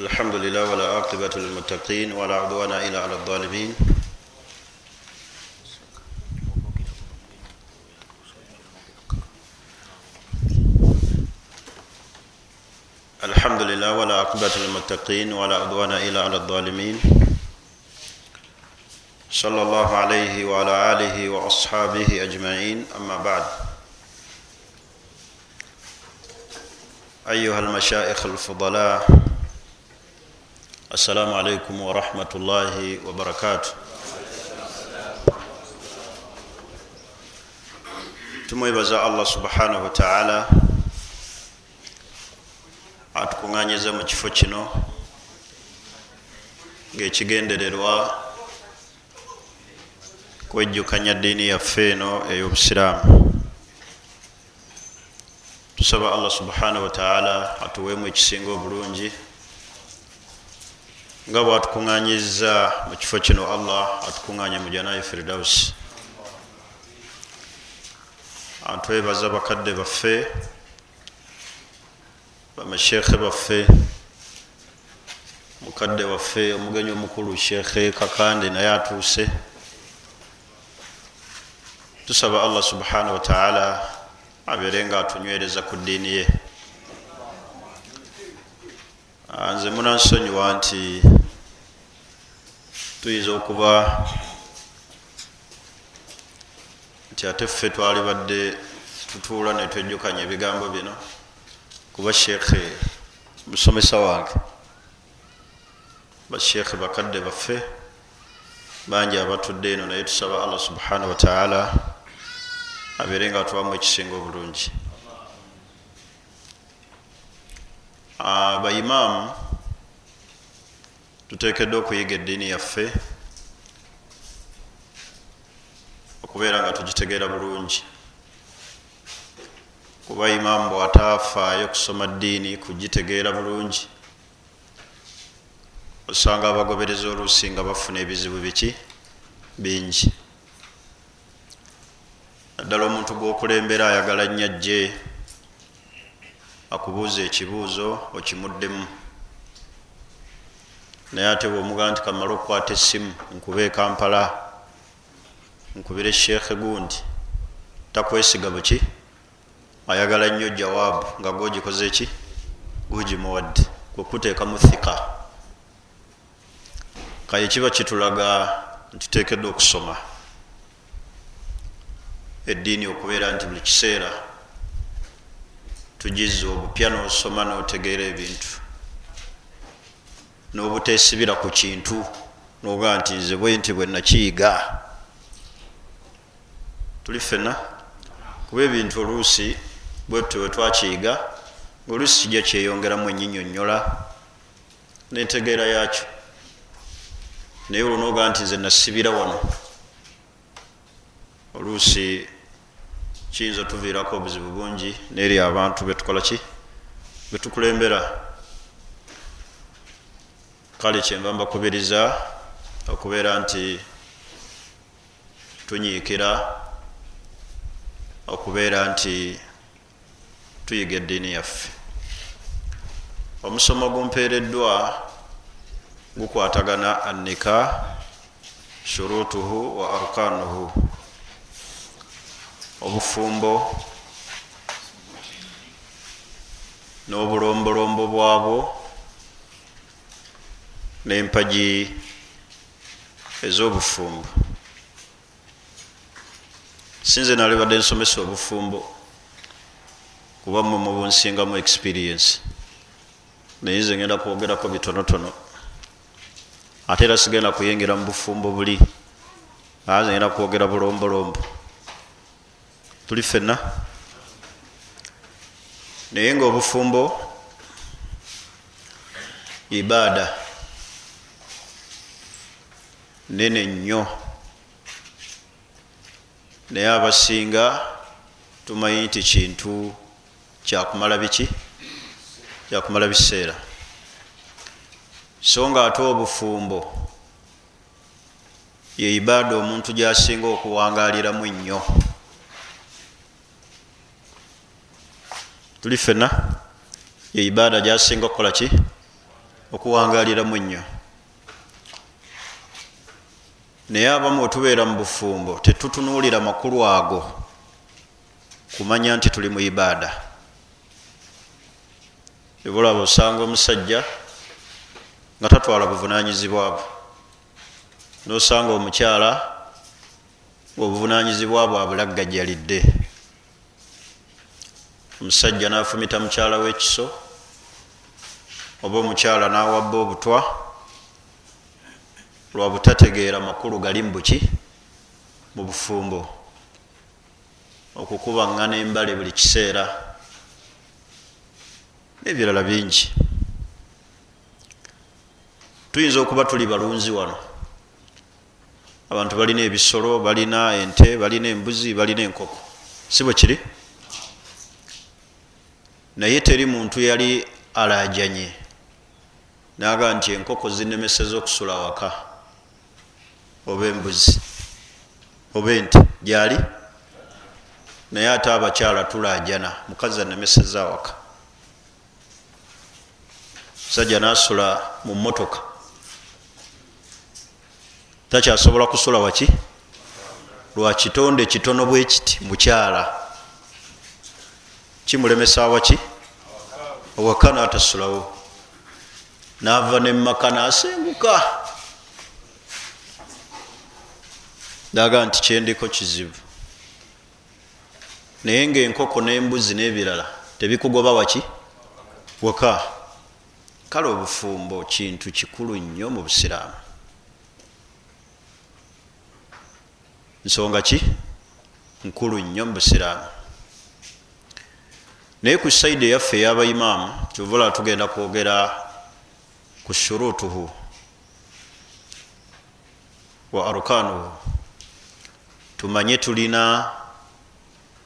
الحمد لله ولا عاقبة للمتقين ولا عدوان إلا على الظالمين الحمد لله ولا عاقبة للمتقين ولا عدوان إلا على الظالمين صلى الله عليه وعلى آله وأصحابه أجمعين أما بعد أيها المشائخ الفضلاء assalamu alaikum warahmatullahi wabarakatu tumwebaza allah subhanahu wataala atukuŋŋanyiza mu kifo kino ngaekigendererwa kwejjukanya ddiini yaffe eno ey'obusiraamu. Tusaba allah subhanahu wataala atuweemu ekisinga obulungi nga bwatukuŋŋanyiza mu kifo kino allah atukuŋŋanya mu janayi firdausi atwebaza bakadde baffe bamashekhe baffe mukadde waffe omugenyi omukulu shekhe kakande naye atuuse. Tusaba allah subhanahu wataala abeere nga atunywereza ku ddiini ye nze munansonyiwa nti tuyinza okuba nti ate ffe twali badde tutuula netwejjukanya ebigambo bino kuba sheekhe musomesa wange basheekhe bakadde baffe bangi abatudde eno naye tusaba allah subhanahu wataala abeere nga atuwamu ekisinga obulungi abaimaamu tuteekeddwa okuyiga eddiini yaffe okubeera nga tugitegeera bulungi. Kuba imaamu bwataafaayo kusoma ddiini kugitegeera bulungi. Osanga abagobereza oluusi nga bafuna ebizibu biki? Bingi. Naddala omuntu gwokulembera ayagala nnyo ajje akubuuza ekibuuzo okimuddemu. Naye ate bwomugaa nti kamala okukwata essimu nkuba ekampala nkubire sheekhe gundi takwesiga buki? Ayagala nnyo jawaabu nga gwogikoze eki gugimuwadde kwekuteekamu thika kaye kiba kitulaga ntiteekeddwa okusoma. Eddiini okubeera nti buli kiseera tugiza obupya n'osoma n'otegeera ebintu n'obuteesibira ku kintu noga nti nze bwe nti bwe nakiyiga. Tuli fena kuba ebintu oluusi bwetute bwe twakiyiga ngaoluusi kijja kyeyongeramu enyinyonnyola n'entegeera yakyo naye olwonoga nti nze nasibira wano. Oluusi kiyinza tuviirako obuzibu bungi neri abantu betukola ki? Betukulembera kale kyenva mbakubiriza okubeera nti tunyiikira okubeera nti tuyiga eddiini yaffe. Omusomo gumpeereddwa gukwatagana annika shurutuhu wa arkanuhu obufumbo n'obulombolombo bwabwo n'empagi ez'obufumbo. Sinze nali badde nsomesa obufumbo kuba mwe mubunsingamu experience. Naye nze ngenda kwogerako bitonotono. Ate era sigenda kuyingira mu bufumbo buli. Aa nze ngenda kwogera bulombolombo tuli fenna naye nga obufumbo ibaada. Nene nnyo. Naye abasinga tumanyi nti kintu kyakumala biki? Kyakumala biseera. So nga ate obufumbo ye ibaada omuntu gyasinga okuwangaliramu ennyo tuli fena ye ibaada gyasinga okukola ki? Okuwangaliramu ennyo naye abamu otubeera mu bufumbo tetutunuulira makulu ago kumanya nti tuli mu ibaada. Ebulaba osanga omusajja nga tatwala buvunanyizibwabwe nosanga omukyala obuvunanyizibwa bwabwe laggajjalidde omusajja nafumita mukyala w'ekiso oba omukyala nawabba obutwa lwabutategeera makulu gali mubuki mu bufumbo. Okukubaŋŋana embale buli kiseera nebirala bingi. Tuyinza okuba tuli balunzi wano. Abantu balina ebisolo balina ente balina embuzi balina enkoko. Si bwe kiri naye teri muntu yali alajanye. Naga nti enkoko zinemeseza okusula waka oba embuzi. Oba ente. Gyali? Naye ate abakyala tulajana. Mukazi anemeseza waka musajja nasula mu motoka takyasobola kusula waki? Lwakitonde kitono bwe kiti mukyala. Kimulemesa waki owaka natasulawo nava nemaka nasenguka daga nti kyendiko kizibu. Naye ngaenkoko nembuzi nebirala tebikugoba waki? Waka. Kale obufumbo kintu kikulu nnyo mu busiraamu. Nsonga ki? Nkulu nnyo mu busiraamu naye ku saidi eyaffe eyabaimaamu kyovula tugenda kwogera ku shurutuhu wa arkanuhu. Tumanye tulina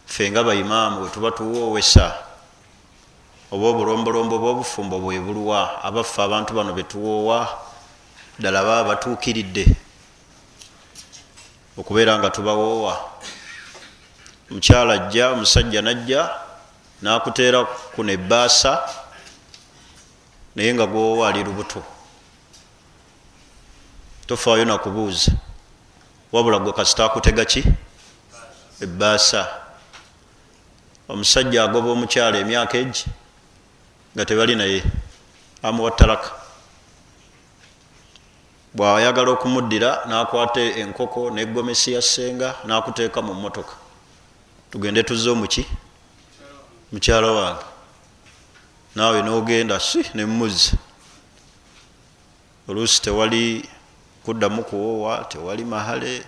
ffe nga baimaamu wetuba tuwoowesa oba obulombolombo bwobufumbo bwebulwa abaffe abantu bano betuwoowa ddala baba batuukiridde okubeera nga tubawoowa. Mukyala ajja omusajja najja nakuteera kuno ebbaasa naye nga gwowoowa ali lubuto. Tofaayo nakubuuza wabula gwe kasita akutega ki? Ebbaasa. Omusajja agoba omukyala emyaka egi nga tebali naye amuwa talaka bwayagala okumuddira nakwata enkoko negomesi ya senga nakuteeka mu motoka tugende tuzze omuki mukyala wange naawe nogenda si nemuzza oluusi tewali kuddamu kuwoowa tewali mahale.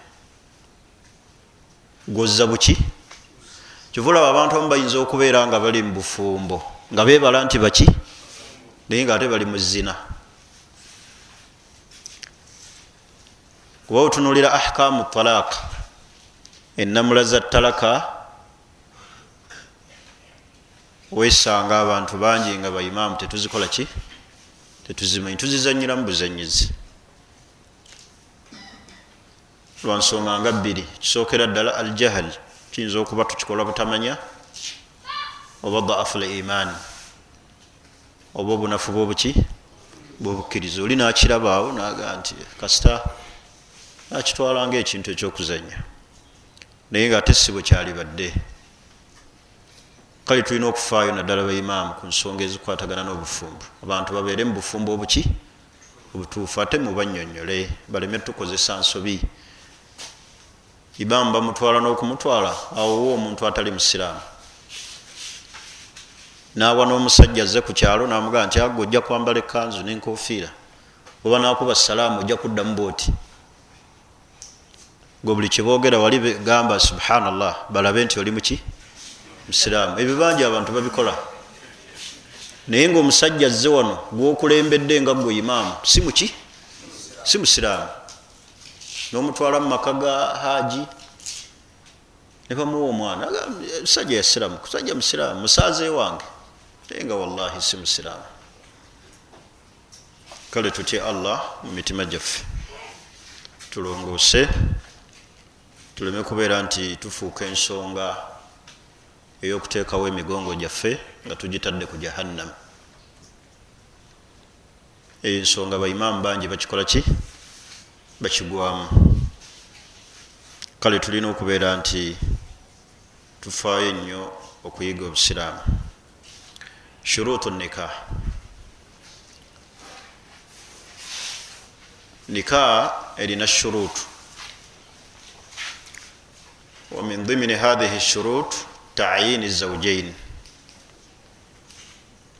Gwozza buki? Kivulaba abantu amu bayinza okubeera nga bali mu bufumbo nga beebala nti baki? Naye nga ate bali mu zina. Kuba otunulira ahkamu talaaka enamula za talaka wesanga abantu bangi nga baimaamu tetuzikola ki? Tetuzimanyi tuzizanyiramu buzanyizi lwansonga nga bbiri kisookera ddala al jahal kiyinza okuba tukikola butamanya oba daafu l imaani oba obunafu bwobuki bwobukkiriza oli nakirabaawo naga nti kasita nakitwala nga ekintu ekyokuzanya naye nga ate si bwe kyali badde kale tulina okufaayo naddala baimaamu ku nsonga ezikwatagana n'obufumbo. Abantu babeere mu bufumbo obuki? Obutuufu ate mubanyonyole baleme tukozesa nsobi. Ibaamu bamutwala n'okumutwala awowo omuntu atali musiraamu. Nawa n'omusajja azze ku kyalo namugaa nti agwe ojja kwambala ekanzu nenkofiira oba nakuba salaamu ojja kuddamu booti gwe buli kyeboogera wali gamba subhanallah balabe nti oli muki musiraamu. Ebyo bangi abantu babikola. Naye ngaomusajja azze wano gwokulembedde nga gwe imaamu si muki si musiraamu. Nomutwala mu maka ga haji nebamuwa omwana. Musajja yasiramu musajja musiraamu musaaze wange. Naye nga wallahi si musiraamu. Kale tutye allah mu mitima gyaffe. Tulongoose tuleme kubeera nti tufuuka ensonga ey'okuteekawo emigongo gyaffe nga tugitadde ku jahannam. Ensonga baimaamu bangi bakikola ki? Bakigwamu. Kale tulina okubeera nti tufaayo ennyo okuyiga obusiraamu. Shuruutu nika nika erina shuruutu. Wamin dhimini hathihi shurut tayini zaujain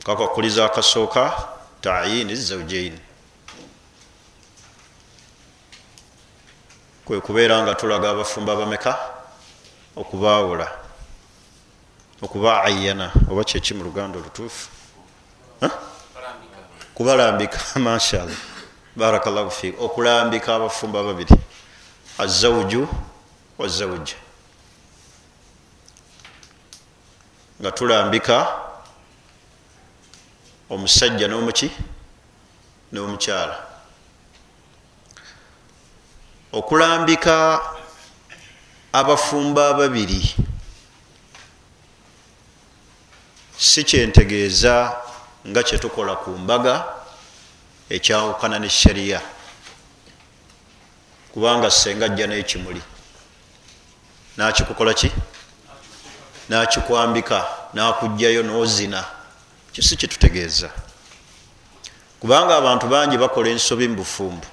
kakwakuliza akasooka tayini zaujain kwe kubeera nga tulaga abafumba bameka okubaawula okuba ayana oba kyeki mu luganda olutuufu? Kubalambika. Mashallah. Barakallahu fik okulambika abafumba babiri azauju wazauja nga tulambika omusajja n'omuki n'omukyala. Okulambika abafumba ababiri si kyentegeeza nga kyetukola ku mbaga ekyawukana ne shariya kubanga senga ajja n'ekimuli. Nakikukola ki nakikwambika nakugjayo nozina. Kisi kitutegeeza kubanga abantu bangi bakola ensobi mu bufumbu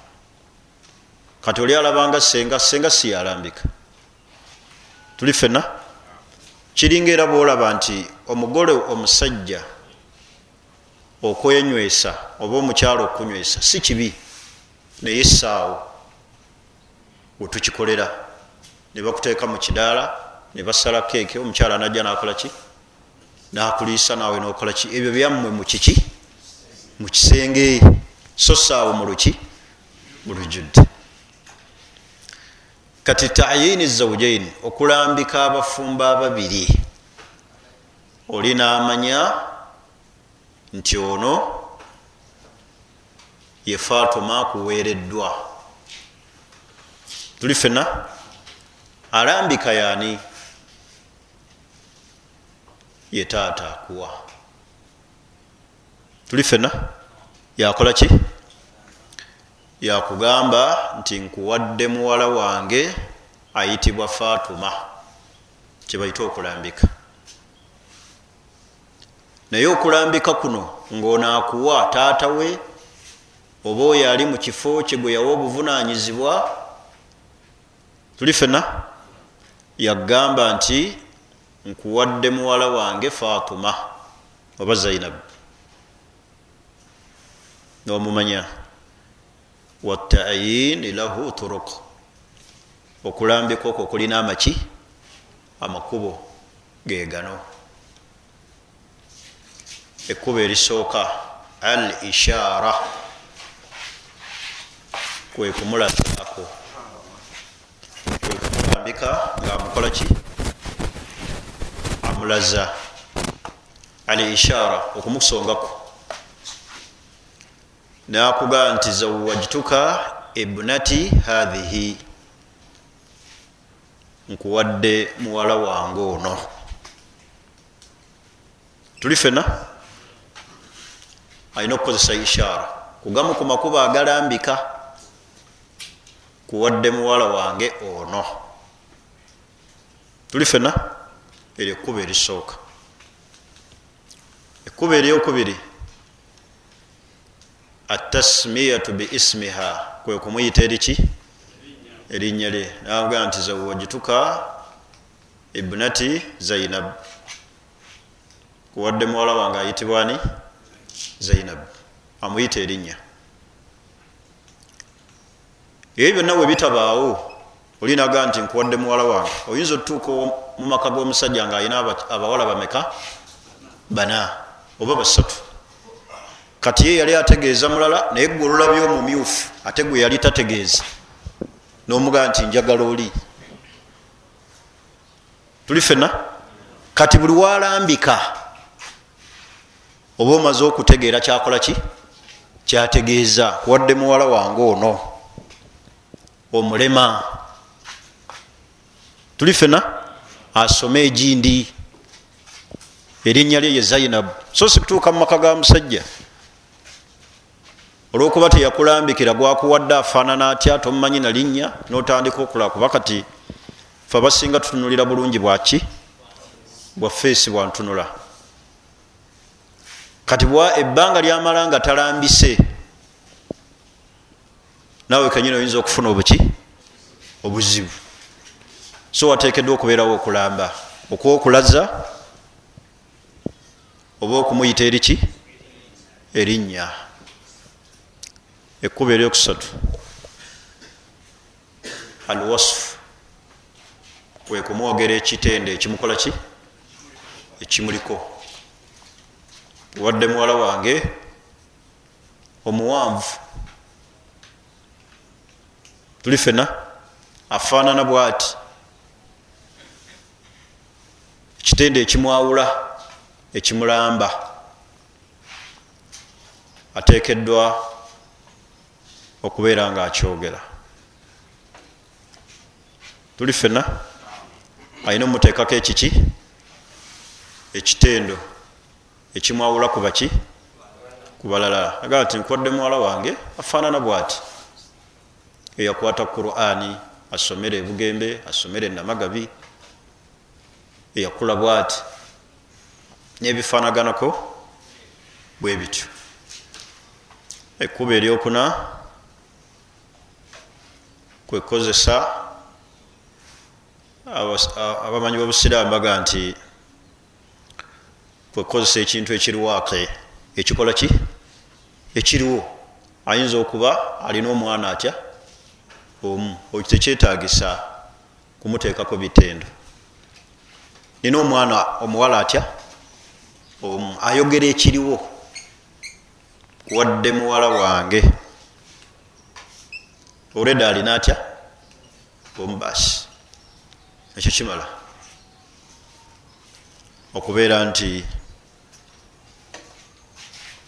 kati oli alabanga senga senga siyalambika tuli fena kiringa era bwolaba nti omugole omusajja okwenywesa oba omukyalo okunywesa si kibi naye saawo wetukikolera nebakuteeka mu kidaala nebasala keeke omukyala najja nakolaki nakuliisa nawe nokolaki ebyo byammwe mukiki mukisenge so saawo muluki mulujudde kati tayini zaujaini okulambika abafumba ababiri. Oli namanya nti ono ye fatuma akuweereddwa. Tuli fena alambika yaani ye taata akuwa. Tuli fena yakola ki? Yakugamba nti nkuwadde muwala wange ayitibwa fatuma kyebaita okulambika. Naye okulambika kuno ngaono akuwa taata we oba oyo ali mu kifo kye gwe yawa obuvunanyizibwa tuli fena yagamba nti nkuwadde muwala wange fatuma oba zainabu nomumanya watayini lahu turuk okulambika okwo kulina amaki amakubo gegano ekkubo erisooka al ishara kwekumulabako kwekumulambika ngaamukola ki amulaza al ishara okumusongako nakugaa nti zawajtuka ibnati hathihi nkuwadde muwala wange ono. Tuli fena alina okukozesa ishara. Kugamu ku makuba agalambika kuwadde muwala wange ono. Tuli fena eryo ekkuba erisooka. Ekkuba eryokubiri atasmiyatu biismiha kwe kumuyita eriki erinnya lye. Naga nti zawajituka ibnati zainab. Kuwadde muwala wange ayitibwani zainab. Amuyita erinnya. Ebyo byonna bwe bitabaawo olinaga nti nkuwadde muwala wange. Oyinza otutuuka mu maka g'omusajja nga alina abawala bameka? Bana oba basatu. Kati ye yali ategeeza mulala naye gwe olulabye omumyufu ate gwe yali tategeeza. Nomugaa nti njagala oli. Tuli fena kati buli walambika oba omaze okutegeera kyakola ki? Kyategeeza. Kuwadde muwala wange ono omulema tuli fena asome egindi erinnya lye ye zainabu so si kutuuka mu maka ga musajja olwokuba teyakulambikira gwakuwadde afaanana atya tomumanyi nalinnya notandika okulaba kuba kati fe abasinga tutunulira bulungi bwaki bwa feesi bwantunula kati bwa ebbanga lyamala nga talambise naawe kenyini oyinza okufuna obuki? Obuzibu so wateekeddwa okubeerawo okulamba okuwa okulaza oba okumuyita eriki erinnya. Ekkuba eryokusatu alwasfu kwekumwogera ekitende. Ekimukola ki? Ekimuliko. Wadde muwala wange omuwanvu. Tuli fena afaanana bwati ekitende ekimwawula ekimulamba ateekeddwa okubeera nga akyogera. Tuli fena alina omuteekako ekiki? Ekitendo ekimwawula ku baki ku balala. Agamba nti nkwadde muwala wange afaanana bwati. Eyakwata qurani asomere ebugembe asomere enamagabi eyakula bwati. Nebifaanaganako bwe bityo. Ekkuba eryokuna kwekozesa abamanyi bobusiraamu baga nti kwekozesa ekintu ekiriwake ekikola ki? Ekiriwo. Ayinza okuba alina omwana atya? Omu. Ekyo tekyetagisa kumuteekako bitendo nina omwana omuwala atya? Omu ayogera ekiriwo. Wadde muwala wange. Olwedda alina atya omu basi ekyo kimala. Okubeera nti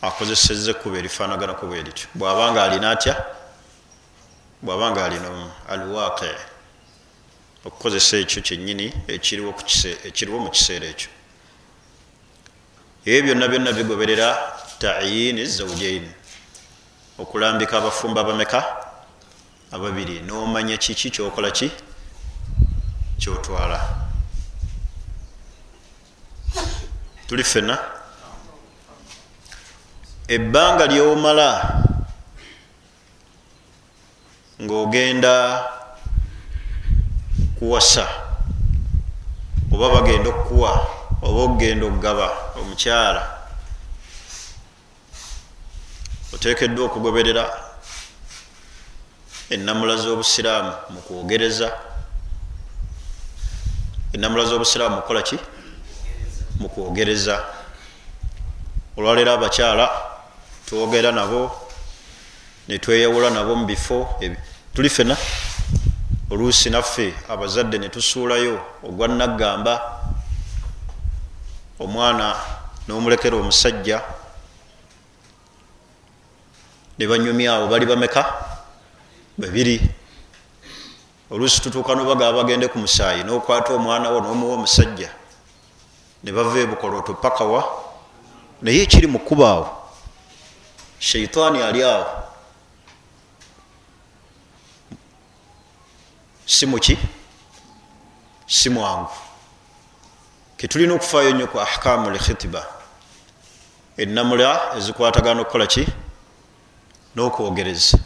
akozeseza ekkuba erifaanaganako bwe lityo bwabanga alina atya bwabanga alina alwaqi okukozesa ekyo kyenyini ekiriwo mu kiseera ekyo. Ebyo byonna byonna bigoberera tayini zaujaini okulambika abafumba abameka ababiri. Nomanya kiki kyokola ki? Kyotwala. Tuli fena ebbanga lyomala ngaogenda kuwasa oba bagenda okukuwa oba okugenda okugaba omukyala otekeddwa okugoberera enamula z'obusiraamu mukwogereza enamula z'obusiraamu mukukola ki? Mukwogereza olwaleero abakyala twogera nabo netweyawula nabo mubifo tuli fena oluusi naffe abazadde netusuulayo ogwa naggamba omwana nomulekera omusajja nebanyumyawo bali bameka? Babiri. Oluusi tutuuka nobagaba bagende ku musaayi nokwata omwana wo nomuwa omusajja nebava ebukoloto pakawa naye ekiri mukubaawo sheitaani ali awo si muki si mwangu ketulina okufaayo nnyo ku ahkamu lkhitiba enamula ezikwatagana okukola ki? N'okwogereza.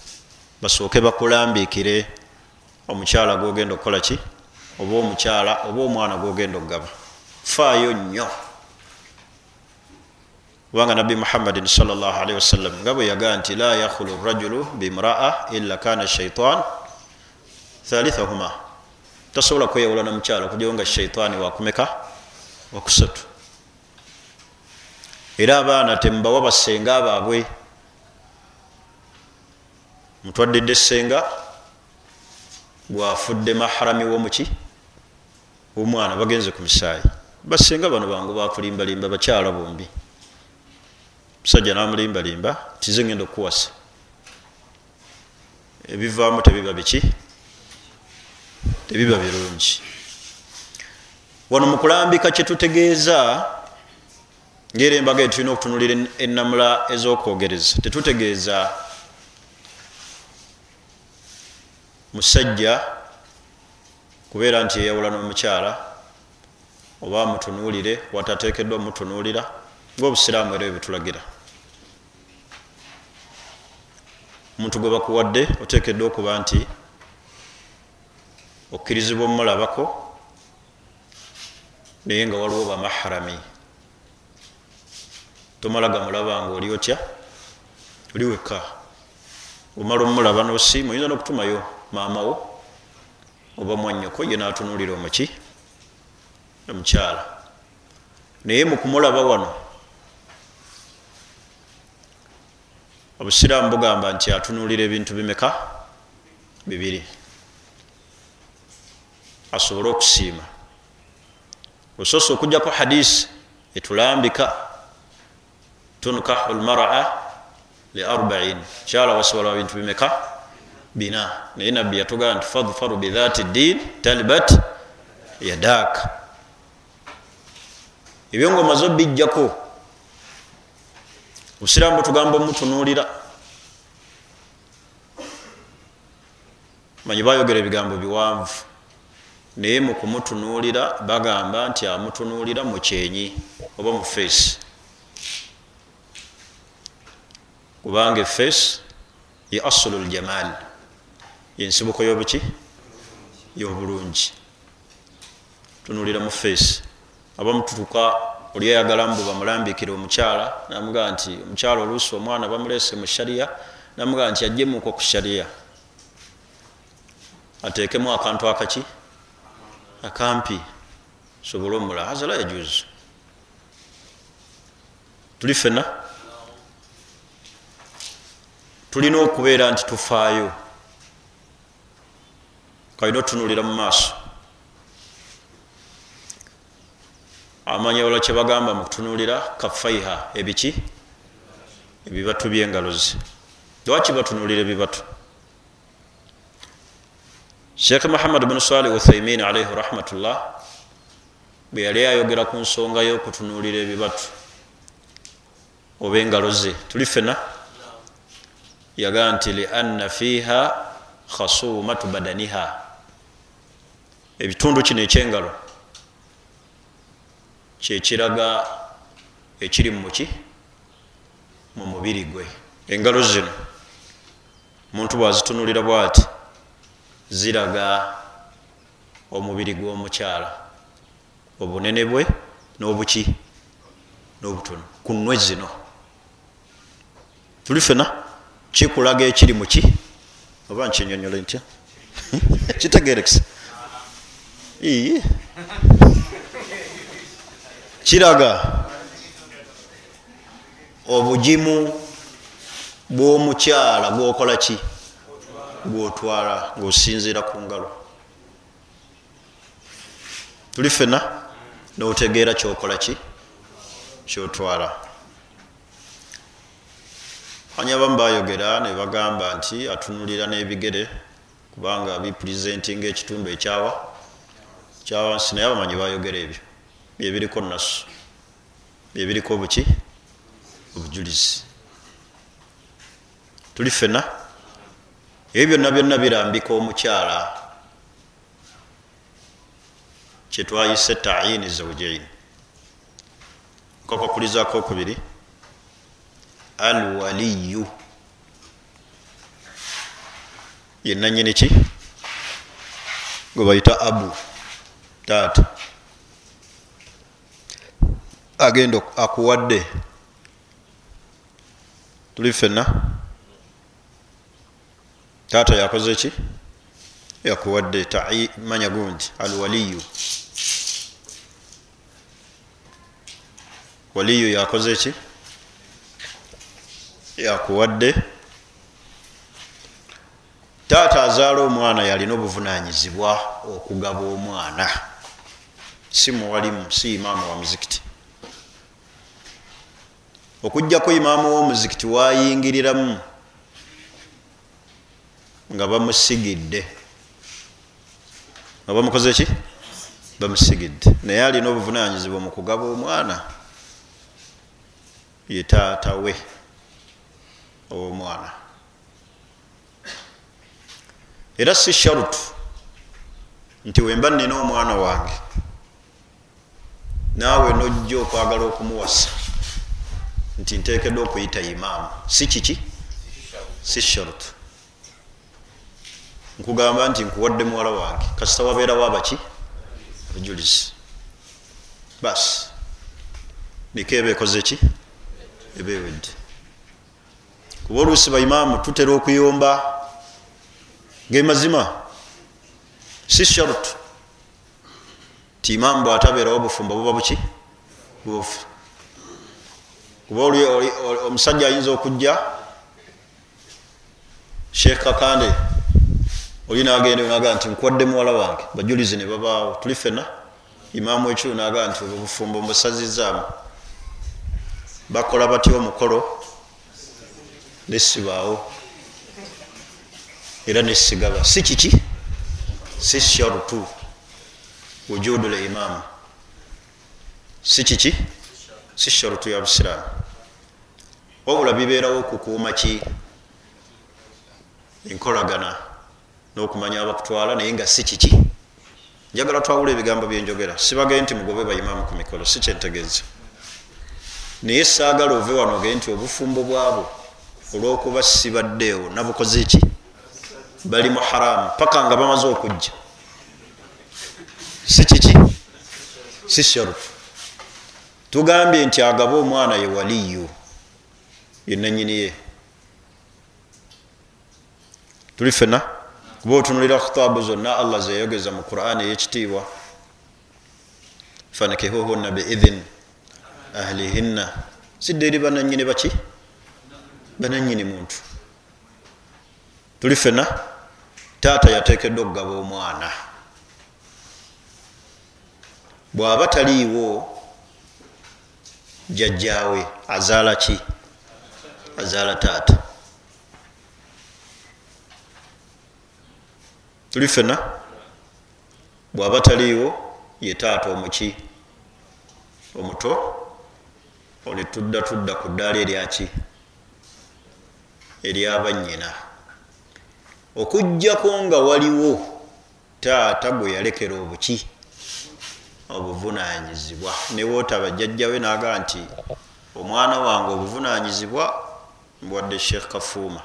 Basooke bakulambikire omukyala gwogenda okukola ki? Oba omukyala oba omwana gwogenda okugaba. Faayo nnyo. Kubanga nabbi muhammadin salllahalihi wasallam nga bwe yagaa nti la yakhulu rajulu bimraa illa kana shaitan thalithahuma tasobola kweyawula namukyala okujawo nga shaitaani wakumeka wakusatu. Era abaana temubawa basenga baabwe. Mutwaddidde senga gwafudde maharami womuki omwana bagenze ku misaayi. Basenga bano bangu bakulimbalimba bakyala bombi. Musajja namulimbalimba tize ngenda okuwasa ebivaamu tebiba biki tebiba birungi. Wano mu kulambika kyetutegeeza ngaera embaga etulina okutunulira ennamula ez'okwogereza tetutegeeza musajja kubeera nti yeyawula n'omukyala oba amutunuulire watateekeddwa omutunuulira ngaobusiraamu era bwebitulagira omuntu gwe bakuwadde oteekeddwa okuba nti okkirizibwa omulabako naye nga waliwo bamaharami tomala gamulaba nga oli otya? Oli wekka. Omala omulaba nosiima oyinza nokutumayo maamawo oba mwanyoko ye natunulira omuki? Omukyala. Naye mukumulaba wano obusiraamu bugamba nti atunulira ebintu bimeka? Bibiri asobole okusiima. Osoose okujjako hadisi etulambika tunkahu lmara li arbain. Kyala wasobola bintu bimeka? Bina. Naye nabbi yatugamba nti fadfaru bidhati ddin talibat yadak ebyo nga omaze obijjako obusiraamu butugamba omutunuulira manyi bayogera ebigambo biwanvu naye mukumutunuulira bagamba nti amutunuulira mu kyenyi oba mu feesi kubanga efeesi ye asulu ljamal yensibuko yobuki yobulungi. Tunuulira mu feesi abamututuka oli ayagala mbu bamulambikire omukyala namugaa nti omukyala oluusi omwana bamulese mu shariya namugaa nti ajjemuko ku shariya atekemu akantu akaki akampi sobole omula haza la yajuzu tuli fena tulina okubeera nti tufaayo. Kalina otunulira mu maaso. Amanya wala kyebagamba mukutunulira kafaiha ebiki? Ebibatu byengalo ze. Lwaki batunulira ebibatu sheekh muhammad bnu salih uthaimin alaihi rahmatullah bwe yali ayogera ku nsonga y'okutunulira ebibatu oba engalo ze tuli fena yagaa nti lianna fiiha khasumatu badaniha. Ebitundu kino ekyengalo kyekiraga ekiri mumuki mu mubiri gwe. Engalo zino omuntu bwazitunulira bwati ziraga omubiri gw'omukyala obunene bwe n'obuki n'obutono. Ku nnwe zino. Tuli fena kikulaga ekiri muki oba nkinyonyole ntya? Kitegerekesa iye kiraga obugimu bw'omukyala gwokola ki gwotwala ngaosinziira ku ngalo. Tuli fena notegeera kyokola ki? Kyotwala. Anya abamu bayogera nebagamba nti atunulira n'ebigere kubanga bipresentinga ekitundu ekyawa kyawansi naye abamanyi bayogera ebyo. Byebiriko nasu byebiriko obuki obujulizi. Tuli fena ebyo byonna byonna birambika omukyala. Kyetwayise tayini zaujain nkokwakulizako okubiri. Alwaliyu. Yenanyini ki? Gwe bayita abu taata agenda akuwadde. Tuli fenna taata yakoze ki? Yakuwadde manya gundi alwaliyu. Waliyu yakoze ki? Yakuwadde. Taata azaala omwana yalina obuvunanyizibwa okugaba omwana. Si muwalimu si imaamu wa muzikiti. Okugjako imaamu womuzikiti wayingiriramu nga bamusigidde. Nga bamukoze ki? Bamusigidde. Naye alina obuvunanyizibwa mu kugaba omwana. Ye taata we owomwana. Era si sharutu nti wemba nina omwana wange naawe nojja okwagala okumuwasa nti ntekedde okuyita imaamu. Si kiki? Si sharutu nkugamba nti nkuwadde muwala wange. Kasita wabeerawo abaki abajulizi basi niko eba ekoze ki? Eba ewedde kuba oluusi baimaamu tutera okuyomba gemazima si sharutu ti imaamu bwatabeerawo obufumba buba buki? Bufu. Kuba omusajja ayinza okujja? Sheekh kakande oli nagenda naga nti nkwadde muwala wange bajulizi ne babaawo tuli fena imaamu ekyo naga nti obufumbo mbusazizaamu. Bakola batya omukolo? Nesibaawo era nesigaba si kiki? Si sharutu. Wujudu l imaamu. Si kiki? Si sharutu ya busiraamu. Wabula bibeerawo okukuuma ki? Enkolagana n'okumanya abakutwala naye nga si kiki. Njagala twawula ebigambo byenjogera. Sibagee nti mugobe bayimaamu ku mikolo si kyentegeeza naye saagala ove wano ogee nti obufumbo bwabo olwokuba sibaddeewo nabukoze ki? Bali mu haramu paka nga bamaze okujja. Si kiki? Si sharufu tugambye nti agabe omwana ye waliyu yenanyini ye. Tuli fena kuba otunulira khitaabu zonna allah zeyayogeza mu quran eyekitiibwa fanakihuhunna beidhin ahlihinna. Sidde eri bananyini baki? Bananyini muntu. Tuli fena taata yatekeddwa okugaba omwana. Bwaba taliiwo jajjaawe azaala ki? Azaala taata tuli fena bwaba taliiwo ye taata omuki omuto olitudda tudda ku ddaala eryaki eryabanyina okugjako nga waliwo taata gwe yalekera obuki obuvunanyizibwa newootaba jjajjawe naga nti omwana wange obuvunanyizibwa mbwadde sheekh kafuuma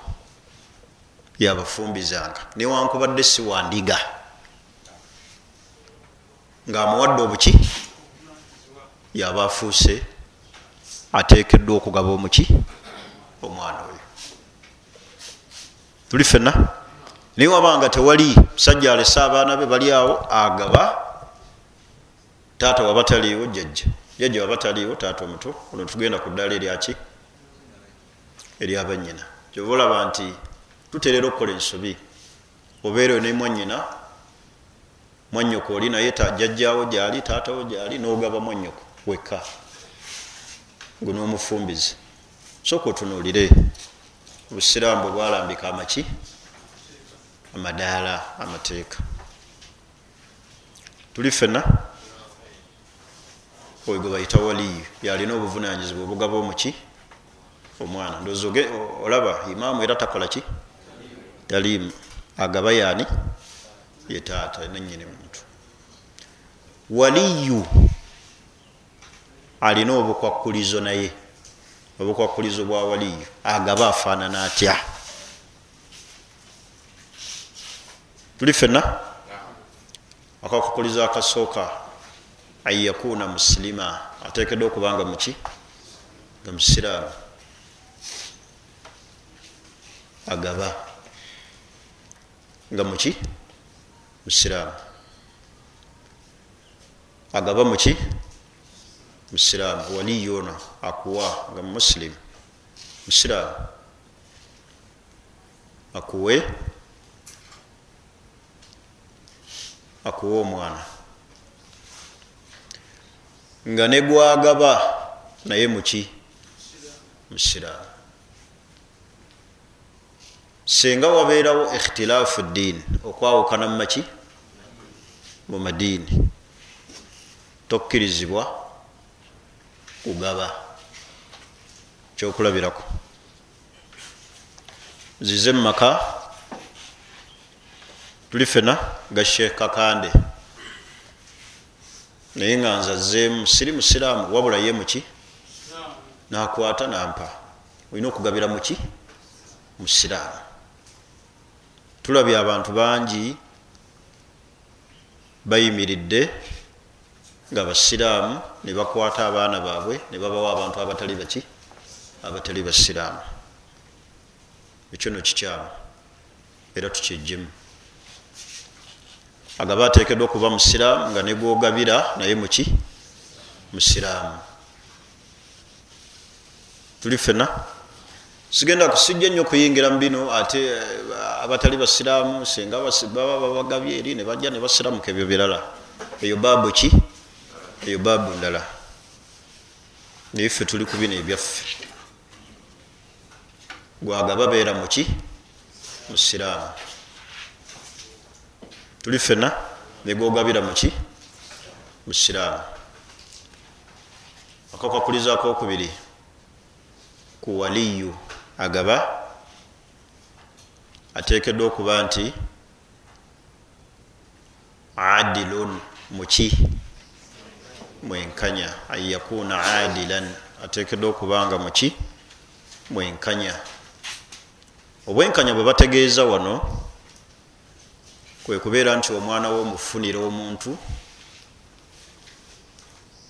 yabafumbizanga newankubadde siwandiga ngaamuwadde obuki yaba afuuse atekeddwa okugaba omuki omwana oyo. Tuli fena naye wabanga tewali musajja alese abaana be bali awo agaba. Taata wabataliiwo jjajja. Jjajja wabataliiwo taata omuto. Ono tugenda ku ddaala eryaki eryabanyina kyoba olaba nti tuterera okukola ensobi. Obeereyo ne mwanyina. Mwanyoko oli naye jjajjaawo gyali taatawo gyali nogaba mwanyoko wekka. Gwe n'omufumbizi. Soka otunuulire. Obusiraamu bwe bwalambika amaki amadaala amateeka. Tuli fena oyo gwe bayita waliyu. Yalina obuvunanyizibwa obugaba omuki? Omwana. Ndozi olaba imaamu era takola ki talimu agaba yaani ye taata nanyini muntu waliyu alina obukwakulizo naye obukwakulizo bwa waliyu agaba afaanana atya? Tuli fena akakwakulizo akasooka an yakuna musilima atekeddwa okubanga muki nga musiraamu agaba nga muki musiraamu agaba muki musiraamu waliyo ono akuwa nga muslim. Musiraamu akuwe? Akuwa omwana. Nga negwagaba naye muki musiraamu singa wabeerawo ikhtilaafu ddiini okwawukana mumaki mu madiini. Tokkirizibwa kugaba kyokulabirako. Zize mumaka tuli fena ga sheekh kakande. Naye nga nzazeemu siri musiraamu wabula ye muki nakwata nampa. Olina okugabira muki musiraamu tulabye abantu bangi bayimiridde nga basiraamu ne bakwata abaana baabwe ne babawa abantu abatali baki abatali basiraamu. Ekyo no kikyamu era tukyejjemu agaba ateekeddwa okuba musiraamu nga negwogabira naye muki musiraamu. Tuli fena sigenda kusijja nnyo okuyingira mu bino ate eh, abatali basiraamu singa baba babagabye eri nebajja ne basiramuka ebyo birala. Eyo baabu ki? Eyo baabu ndala. Naye ffe tuli ku bino ebyaffe. Gwagaba beera muki musiraamu tuli fena negogabira muki musiraamu akakwakulizaako okubiri. Ku waliyu agaba ateekeddwa okuba nti adilun muki mwenkanya. Anyakuna adilan ateekeddwa okuba nga muki mwenkanya. Obwenkanya bwe bategeeza wano kwe kubeera nti omwana womufunira omuntu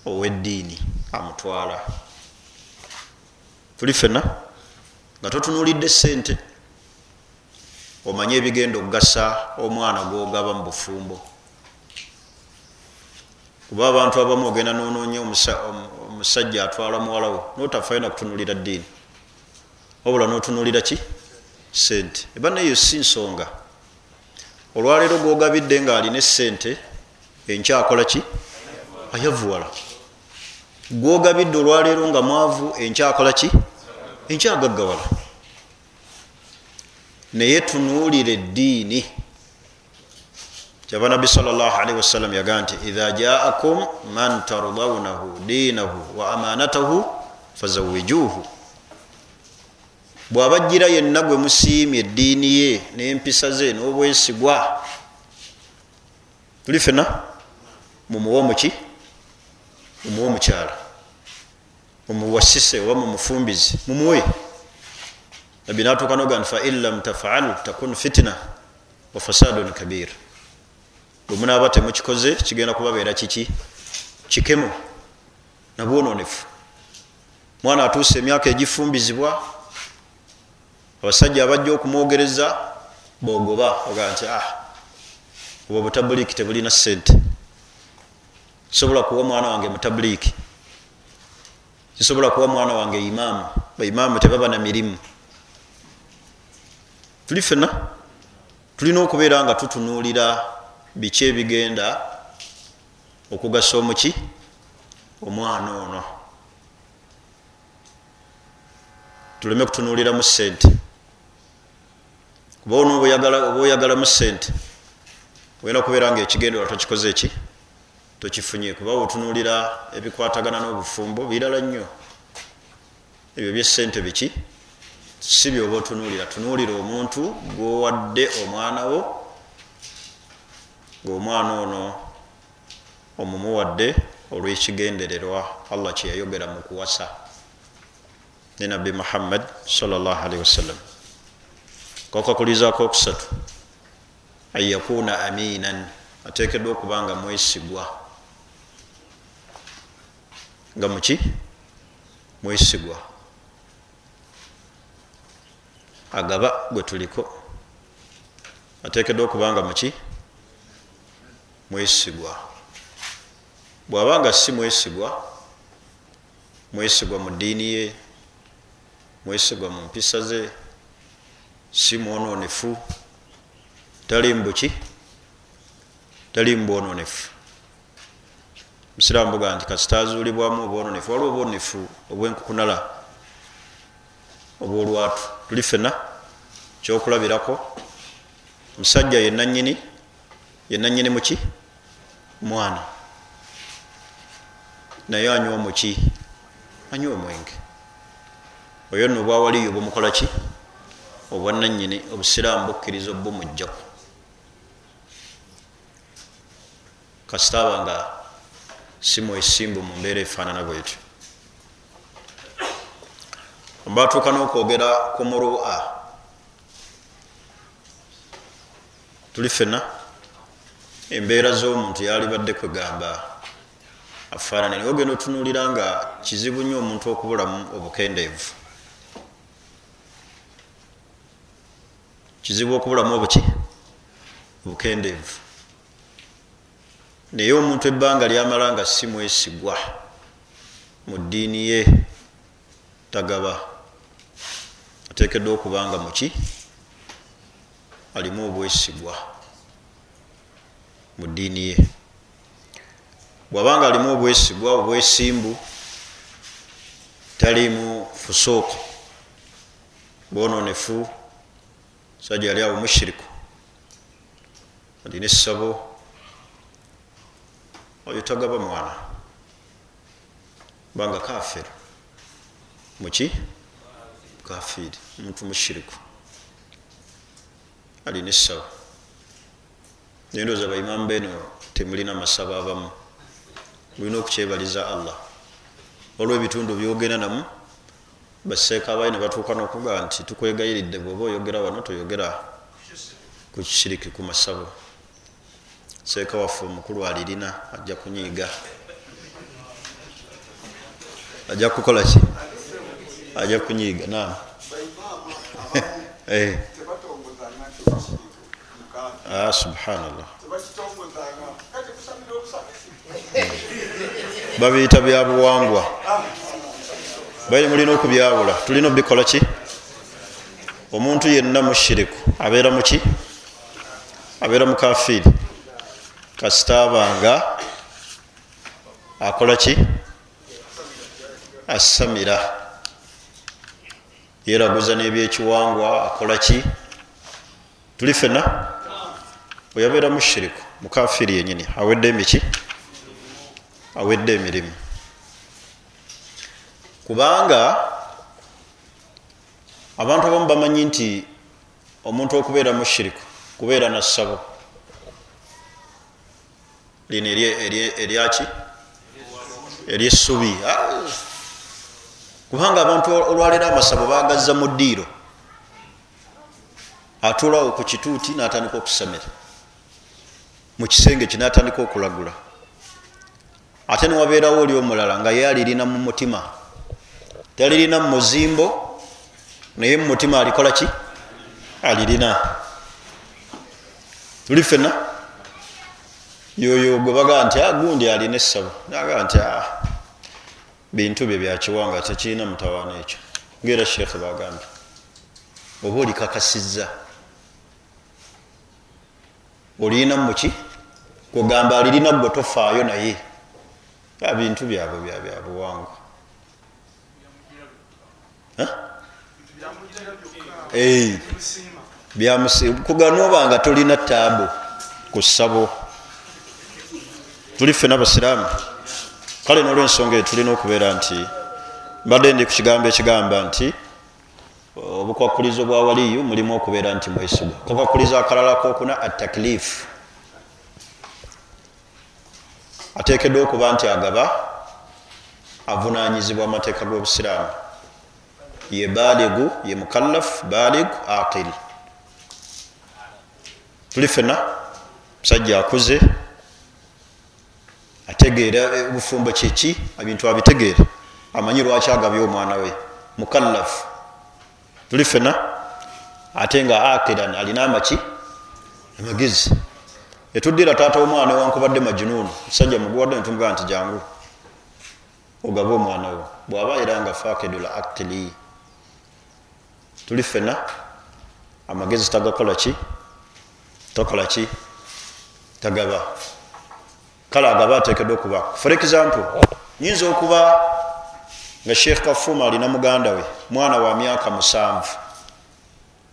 oweddiini amutwala. Tuli fena nga totunulidde sente omanye ebigenda okugasa omwana gwogaba mu bufumbo. Kuba abantu abamu ogenda nononya omusajja atwala muwalawo notafaina kutunulira ddiini. Wabula notunulira ki? Sente eba neyo si nsonga. Olwaleero gwogabidde nga alina esente enkyakola ki? Ayavuwala. Gwogabidde olwaleero nga mwavu enkyakola ki enkyagaggawala naye tunuulira eddiini. Kyava nabbi salllahalihi wasallam yagaa nti idha jaakum man tardaunahu diinahu wa amanatahu fazawijuhu bwabajjira yenna gwe musiimye eddiini ye n'empisa ze n'obwesigwa tuli fena mumuwa muki mumuwe mukyala mumuwasise oba mumufumbizi mumuwe. Nabbi natuuka noga nti fain lam tafalu takun fitina wa fasadun kabir. Bwe munaaba temukikoze kigenda kubabeera kiki kikemu nabwononefu mwana atuuse emyaka egifumbizibwa abasajja abajja okumwogereza bogoba oga nti ah obwo butabuliiki tebulina sente sobola kuwa mwana wange mutabuliiki sisobola kuwa mwana wange imaamu baimaamu tebaba na mirimu. Tuli fena tulina okubeera nga tutunuulira biki ebigenda okugasa omuki omwana ono. Tuleme kutunuuliramu sente kuba ono oba oyagalamu sente oyina okubeera nga ekigenderwa tokikoze eki tokifunye kuba otunuulira ebikwatagana n'obufumbo birala nnyo. Ebyo byesente biki? Si byoba otunuulira. Tunuulira omuntu gwowadde omwana wo ngaomwana ono omumuwadde olwekigendererwa allah kyeyayogera mu kuwasa ne nabbi muhammad salllahalihi wasallam kokakulizaako okusatu. An yakuna aminan. Ateekeddwa okuba nga mwesigwa nga muki mwesigwa agaba gwe tuliko. Ateekeddwa okuba nga muki mwesigwa bw'aba nga si mwesigwa mwesigwa mu ddiini ye mwesigwa mu mpisa ze si mwononefu tali mubuki tali mubwononefu musiraamu buga nti kasitazuulibwamu obwononefu waliwo obwononefu obwenkukunala obwolwatu. Tuli fena kyokulabirako. Musajja yenanyini yenanyini muki mwana. Naye anywa omuki anywa omwenge. Oyo nno obwawaliyo bumukola ki? Obwananyini obusiraamu bukkiriza obumugjaku kasitaaba nga simwesimbu mu mbeera efaanana bwetyo mbatuuka n'okwogera ku murua tuli fenna embeera z'omuntu yalibadde kwegamba afaanane naye ogenda otunuulira nga kizibu nnyo omuntu okubulamu obukendeevu. Kizibu okubulamu obuki? Obukendeevu naye omuntu ebbanga lyamala nga si mwesigwa mu ddiini ye tagaba. Ateekeddwa okuba nga muki alimu obwesigwa mu ddiini ye. Bwabanga alimu obwesigwa obwesimbu talimu fusuuku bwononefu sajja yali awo mushiriku alina essabo oyo tagaba mwana kubanga kafiru muki? Kafiri muntu mushiriku. Alina essabo nendooza baimamu beno temulina masabo abamu. Mulina okukyebaliza allah. Olwebitundu byogenda namu. Baseeka abayi ne batuuka nokuga nti tukwegayiridde bweoba oyogera wano toyogera ku kishiriki ku masabo seeka waffe omukulu alirina ajja kunyiiga. Ajja kukola ki? Ajja kunyiiga nam eh. ah, subhanallah. Babiyita byabuwangwa baire mulina okubyawula tulina obikola ki? Omuntu yenna mushiriku abeera muki abeera mukafiiri kasitaabanga akola ki? Asamira yeraguza nebyekiwangwa akola ki? Tuli fena weyabeera mushiriku mukafiiri yenyini awedde emiki? Awedde emirimu. Kubanga abantu abamu bamanyi nti omuntu okubeera mushiriku kubeera nassabo lino eryaki eryessubi ah! kubanga abantu olwaleero amasabo bagazza mu ddiiro. Atuulawo ku kituuti natandika okusamira mu kisenge ki natandika okulagula. Ate newabeerawo oli omulala nga ye alirina mu mutima. Talirina mu muzimbo naye mu mutima alikola ki? Alirina. Tuli fena yoyo gwe bagaa nti ah, gundi alina essabo nagaa nti ah, bintu bye byakiwanga tekirina mutawaana ekyo. Ngaera sheekhe bagambye oba olikakasizza olina muki kugamba alirina gwe tofaayo naye bintu byabwe byabyabuwangwa kuganoba nga tolina taabu ku ssabo tuli ffe nabasiraamu kale nolwensonga eyo tulina okubeera nti mbadde ndi ku kigambo ekigamba nti obukwakulizo bwa waliyu mulimu okubeera nti mwesigwa kakwakulizo akalala kokuna ataklifu ateekeddwa okuba nti agaba avunanyizibwa amateeka g'obusiraamu. Ye baligu ye mukallaf baligu aqil tuli fena musajja akuze ategeera obufumbo kyeki ebintu abitegeere. Amanyi lwaki agabye omwana we? Mukallaf. Tuli fena ate nga aqilan alina amaki? Amagezi. Etuddira taata omwana wankubadde majununu musajja muguwadde netumugaa nti jangu ogabe omwana wo bwaba era nga fakedula aqili tuli fena amagezi tagakola ki? Takola ki? Tagaba kale agaba atekedwa okuba for example nyinza okuba nga sheekh kafuma alina muganda we mwana wa myaka musanvu.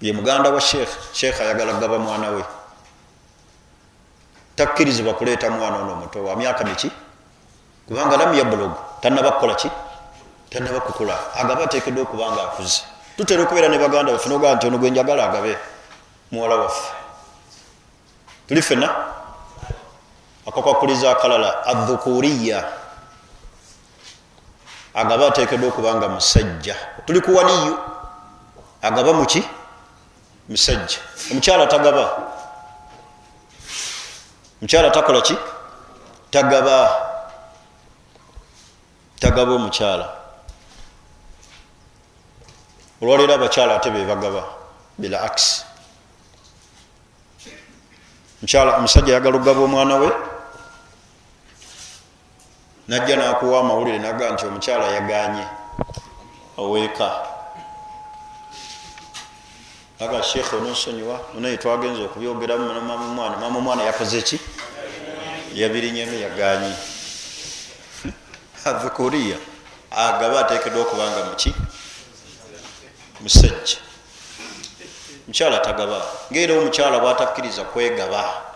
Ye muganda wa sheekh sheekh ayagala gaba mwana we. Takkirizibwa kuleeta mwana ono omuto wa myaka miki? Kubanga lam yablogu tanaba kukola ki? Tanaba kukula. Agaba atekedwa okuba nga akuze. Tutera okubeera ne baganda baffe nogaa nti ono gwenjagala agabe muwala waffe. Tuli fena akakwakuliza akalala adhukuriya. Agaba atekedwa okuba nga musajja. Tuli ku waliyo agaba muki musajja. Omukyala tagaba. Omukyala takola ki? Tagaba. Tagaba omukyala. Olwaleero abakyala ate bebagaba bila akisi omusajja ayagala okugaba omwana we najja nakuwa amawulire naga nti omukyala yaganye oweeka aga sheekh ononsonyiwa naye twagenza okubyogeramu mamumwana mama omwana yakoze ki? Yabirinyemu yaganye. Avukuriya agaba atekedwa okubanga muki musajja mukyala tagaba. Ngaera omukyala bwatakkiriza kwegaba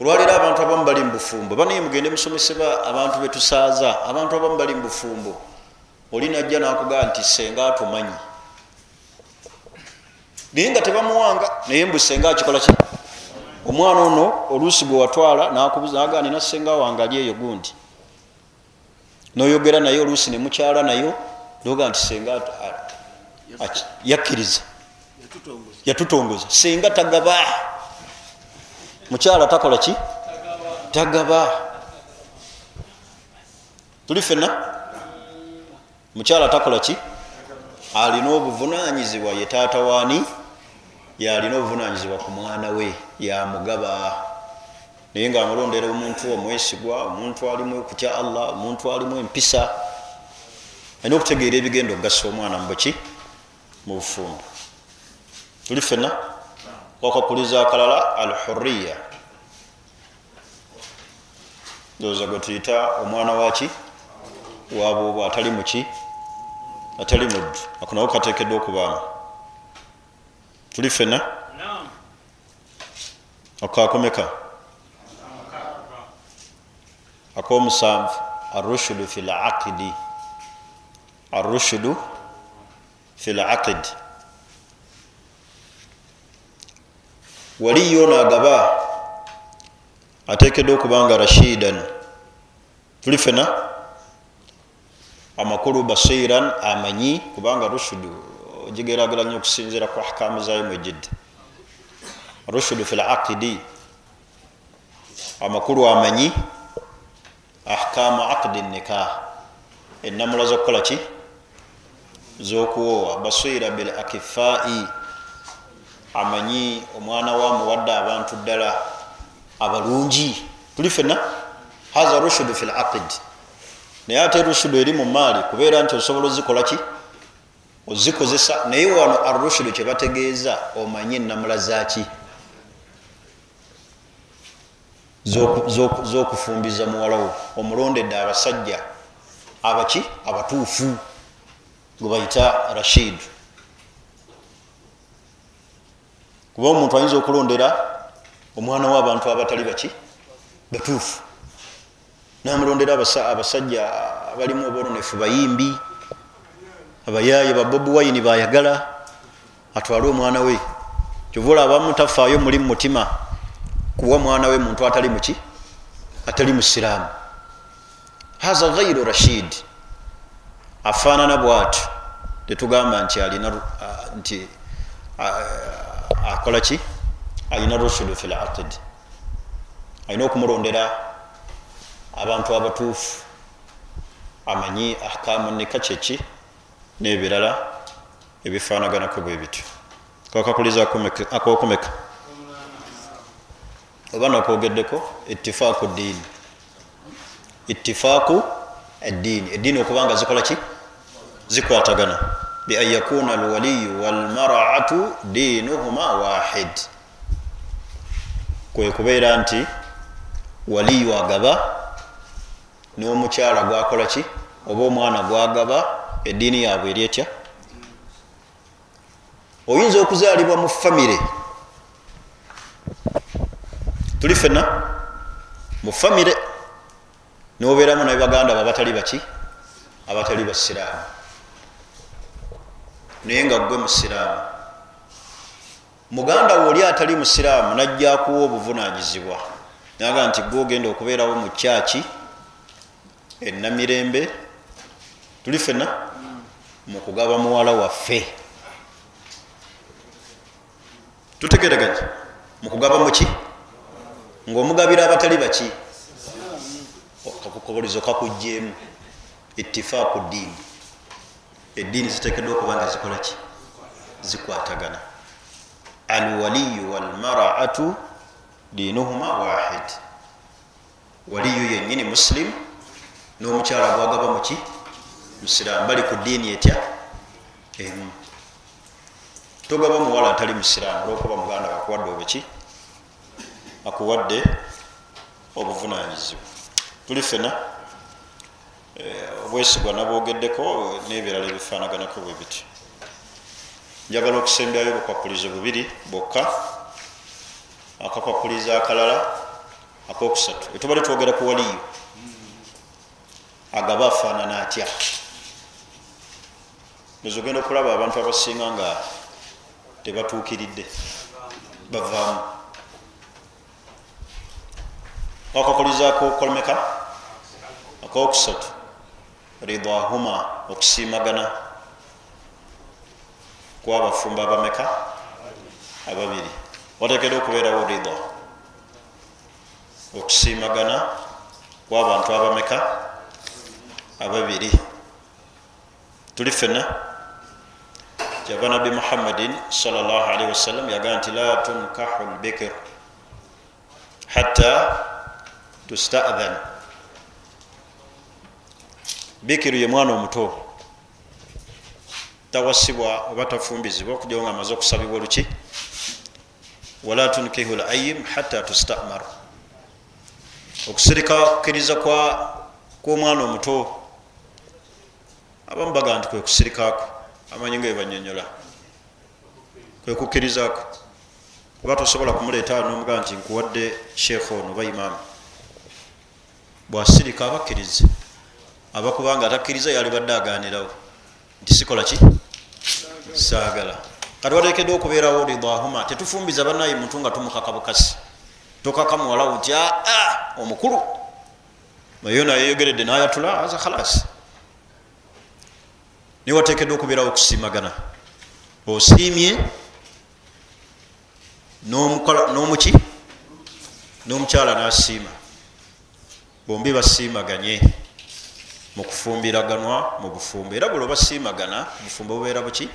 olwaleero abantu abamu bali mubufumbo banaye mugende musomeseba abantu betusaaza abantu abamu bali mubufumbo oli najja nakugaa nti senga atumanyi. Naye nga tebamuwanga naye mbu senga akikola ki? Omwana ono oluusi gwe watwala nakubuza nina senga wange ali eyo gundi. Noyogera naye oluusi nemukyala nayo noga nti senga yakkiriza. Yatutongoza. Senga tagaba mukyala takola ki? Tagaba. Tuli fena mukyala takola ki? Alina obuvunanyizibwa ye taata waani yalina obuvunanyizibwa ku mwana we yamugaba naye nga amulondera omuntu omwesigwa omuntu alimu okutya allah omuntu alimu empisa. Alina okutegeera ebigenda okugasa omwana mubuki mu bufumbo. Tuli fena wakakuliza akalala al huriya ndowooza gwe tuyita omwana waki wabwoba atali muki atali muddu ako nawo katekeddwa okubaamu tuli fena akakomeka akomusanvu arushudu fi laqidi arushudu fi laqidi waliyo nagaba atekedwa okubanga rashidan. Tuli fena amakulu basiran amanyi kubanga rushudu ogigerageranya okusinzira ku ahkamu zayo mwejidde rushudu fi laqidi amakulu amanyi ahkamu aqdi nikah enamula zokukola ki? Zokuwoowa. Basira bil akifai amanyi omwana wamuwadde abantu ddala abalungi. Tuli fena haza rushudu fi laqid naye ate rushudu eri mu maali kubeera nti osobola ozikola ki? Ozikozesa. Naye wano arushudu kyebategeeza omanye enamula zaki zokufumbiza muwalawo. Omulondedde abasajja abaki abatuufu gwe bayita rashid kuba omuntu ayinza okulondera omwana w'abantu abatali baki? Batuufu. Namulondera abasajja abalimu obwononefu bayimbi abayaaye babobi wayini bayagala atwale omwana we. Kyovula abamu tafaayo mulimu mutima kuwa mwana we muntu atali muki atali musiraamu haza ghairu rashid. Afaanana bwatu tetugamba nti alina nti akola ki? Alina rushudu fi laqid alina okumulondera abantu abatuufu amanyi ahkamu nika kyeki nebirala ebifaanaganako bwe bityo. Kakakuliza akokumeka? Oba nakwogeddeko itifaaku diini itifaaku eddiini eddiini okuba nga zikola ki? Zikwatagana bian yakuna alwaliyu walmaraatu diinuhuma wahid. Kwe kubeera nti waliyu agaba n'omukyala gwakola ki? Oba omwana gwagaba eddiini yaabwe eri etya? Oyinza okuzaalibwa mu famire tuli fena mu famire nobeeramu nabe baganda bo abatali baki? Abatali basiraamu naye nga gwe musiraamu. Muganda we oli atali musiraamu najja kuwa obuvunanyizibwa naga nti gwe ogenda okubeerawo mu kyaki enamirembe tuli fena mukugaba muwala waffe. Tutegereganye mukugaba muki ngaomugabira abatali baki. Kakukobolizo kakugjeemu itifaaku diini eddiini zitekeddwa okuba nga zikolaki zikwatagana. Alwaliyu walmaraatu diinuhuma wahid waliyu yenyini musilimu n'omukyala gwagaba muki musiraamu. Bali ku diini etya? Emu. Togaba muwala atali musiraamu olwokuba muganda akuwadde obeki akuwadde obuvunanyizibwa tuli fena obwesigwa nabwogeddeko n'ebirala ebifaanaganako bwe biti. Njagala okusembyayo obukwakulizo bubiri bwokka akakwakuliza akalala akokusatu. Etubale twogera ku waliyo agaba afaanana atya? Oza ogenda okulaba abantu abasinga nga tebatuukiridde bavaamu. Akakulizaako kolmeka akokusatu ridahuma okusiimagana kwabafumba abameka ababiri. Watekedwa okubeerawo rida okusiimagana kwabantu abameka ababiri. Tuli fena kyava nabbi muhammadin salllahalihi wasallam yagaa nti la tunkahu lbikir hatta tustadhan bikiru ye mwana omuto. Tawasibwa oba tafumbizibwa okujjao nga amaze okusabibwa oluki. Wala tunkihu layim hatta tustamar. Okusirika kukkiriza kwomwana omuto. Abamu baga nti kwekusirikako amanyi nga ebanyonyola. Kwekukkirizako kuba tosobola kumuleeta nomuga nti nkuwadde sheekh ono oba imaamu bwasirika abakkirize abakubanga atakkiriza yali badde aganirawo. Nti sikola ki? Saagala. Kati watekedwa okubeerawo ridahuma tetufumbiza banaye muntu nga tumukaka bukasi tokaka muwalawo nti aa omukulu. Naye nayeyogeredde nayatula aza khalasi naye watekedwa okubeerawo okusiimagana. Osiimye n'omuki? N'omukyala nasiima. Bombi basiimaganye mukufumbiraganwa mubufumbo era buli obasiimagana obufumbo bubeera buki?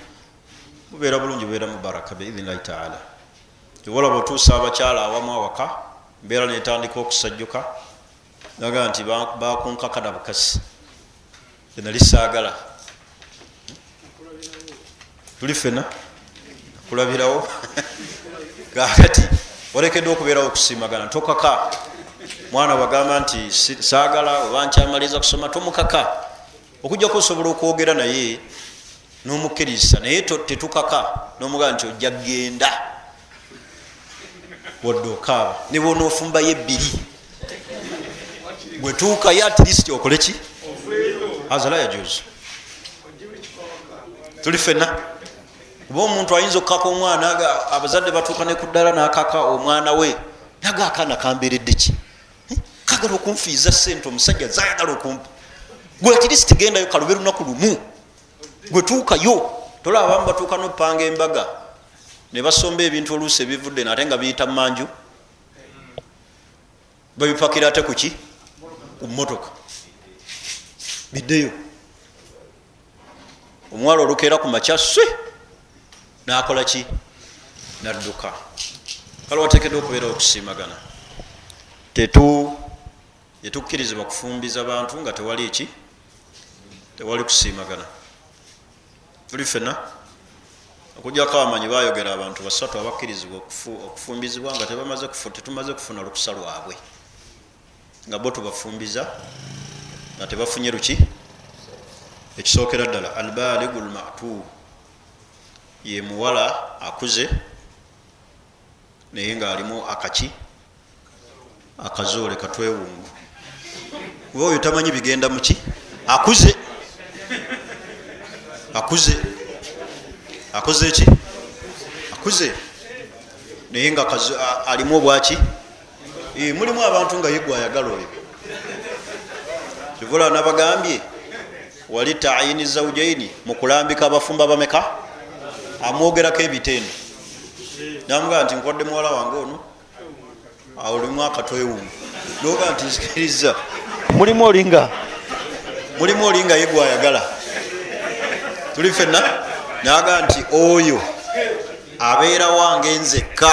Bubeera bulungi bubeera mubaraka biidhinillahi taala. Tiwolaba otuusa abakyala awamu awaka mbeera netandika okusajjuka naga nti bakunkakana bukasi. Enali saagala tuli fena kulabirawo? Kakati olekeddwa okubeerawo okusiimagana. Tokaka mwana wagamba nti saagala oba nkyamaliza kusoma tomukaka okujjaku osobola okwogera naye nomukkiriza naye tetukaka nomugaa nti ojja genda wadde okaaba. Ne bonaofumbayo ebbiri bwetuukayo atlist okole ki? Azala yajuzu tuli fena kuba omuntu ayinza okukaka omwana abazadde batuuka nekuddala nakaka omwana we naga akaana kamberedde ki kagala okunfiiza sente omusajja zayagala okumpa. Gwe atlist gendayo kalube lunaku lumu gwetuukayo tolaba abamu batuuka nopanga embaga ne basomba ebintu oluusi ebivudde nate nga biyita mumanju babipakira ate kuki ku motoka biddeyo. Omuwala olukeera ku makya swe nakola ki? Nadduka. Kale watekedwa okubeera okusiimagana. Tetu yetukkirizibwa kufumbiza bantu nga tewali ki tewali kusiimagana. Tuli fena okujjako abamanyi bayogera abantu basatu abakkirizibwa okufumbizibwa nga tetumaze kufuna lukusa lwabwe. Nga bo tubafumbiza nga tebafunye luki? Ekisookera ddala albaligu lmatu ye muwala akuze naye ngaalimu akaki? Akazoole katwewungu kuba oyo tamanyi bigenda muki akuze. Akuze. Akoze ki? Akuze. Naye nga alimu obwaki? Mulimu abantu nga yegwe ayagala oyo. Kivula nabagambye wali tayini zaujaini mukulambika abafumba bameka amwogerako ebitendo. Namugaa nti nkodde muwala wange ono olimu akatwewumu noga nti nzikiriza mulimu olinga. Mulimu olinga ye gwayagala. Tuli fenna naga nti oyo abeera wange nzekka.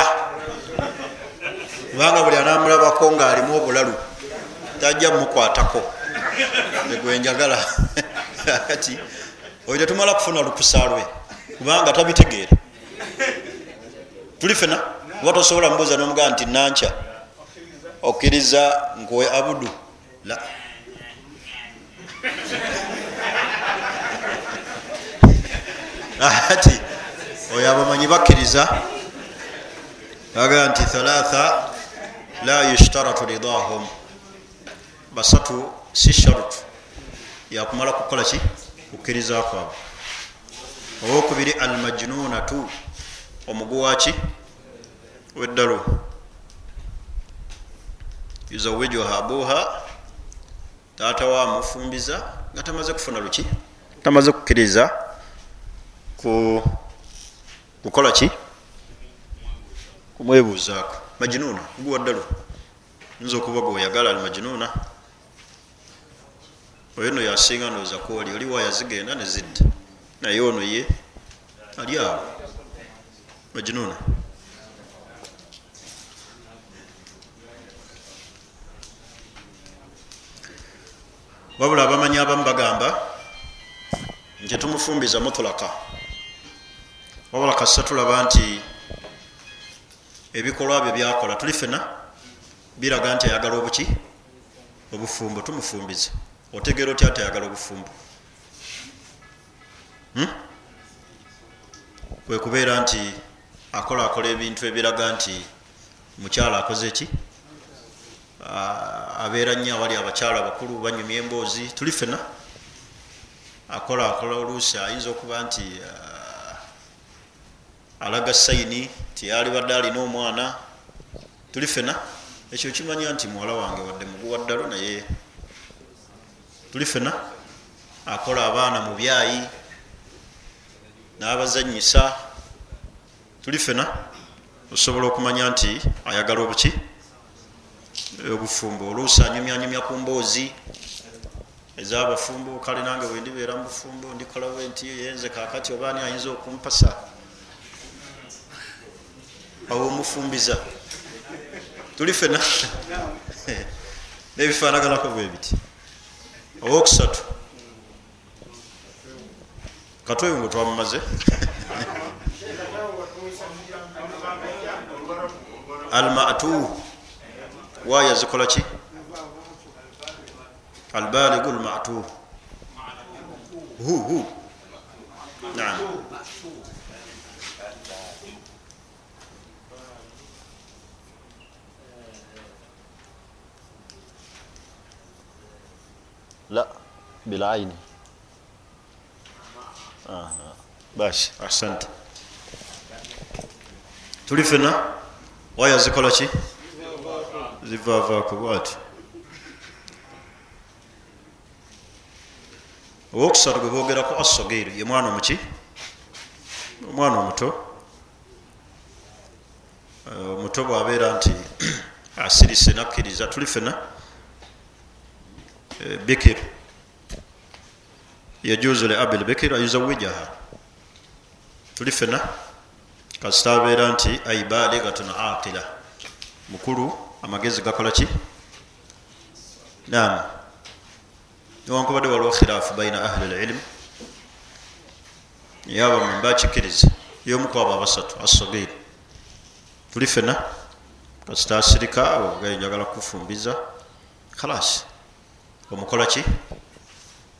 Kubanga buli anamulabako nga alimu obulalu tajja mukwatako egwenjagala kati oyo tetumala kufuna lukusa lwe kubanga tabitegeere tuli fena oba tosobola mubuuza nomugaa nti nanca okkiriza nkwe abudu la ati oyo abamanyi bakkiriza agaa nti thalatha la yushtaratu ridahum. Basatu si sharutu yakumala kukola ki? Kukkiriza kwabwe. Owokubiri almajnunatu omuguwaki weddalo. Yuzawijuha abuha taata wa amufumbiza nga tamaze kufuna luki? Tamaze kukkiriza ku kukola ki? Kumwebuuzaako. Majinuuna guwa ddalo yinza okuba gwe oyagala ali majinuuna. Oyo no yasinga ndooza kwoli oliwa yazigenda nezidda naye ono ye ali awo. Majinuuna wabula abamanyi abamu bagamba nti tumufumbiza mutulaka. Wabula kasa tulaba nti ebikolwa bye byakola tuli fena biraga nti ayagala obuki? Obufumbo tumufumbiza otegeera otya atayagala obufumbo? Hmm? kwekubeera nti akola akola ebintu ebiraga nti mukyala akoze ki abeera nnyo awali abakyala bakulu banyumya emboozi tuli fena akola akola oluusi ayinza okuba nti alaga sayini tiyalibadde alina omwana tuli fena ekyo kimanya nti muwala wange wadde muguwa ddalo naye tuli fena akola abaana mu byayi n'abazanyisa tuli fena osobola okumanya nti ayagala obuki obufumbo oluusi anyumyanyumya ku mboozi ezabafumbo kale nange bwendibeera mu bufumbo ndikolawe nti yenze kakati obaani ayinza okumpasa? Awo omufumbiza. Tuli fena nebifanaganako bwe biti. Owokusatu katweyo ngo twamumaze almatu waya zikola ki albaligu lmatu hu hu naam. La bilaini basi asante tuli fena waya zikola ki zivavaako bwati owokusatu gwe bogerako asogeri ye mwana omuki? Omwana omuto? Omuto bwabeera nti asirise nakkiriza tuli fena bikir yajuzu le abi lbikir ayuzawijaha tuli fena kasita abeera nti aibaligatun aqila mukulu amagezi gakola ki? Nam newankubadde waliwo khilaafu baina ahli lilimu naye abamanyi bakikiriza yomukwabo abasatu asogeri tuli fena kasita asirika njagala kufumbiza. Khalas. Omukola ki?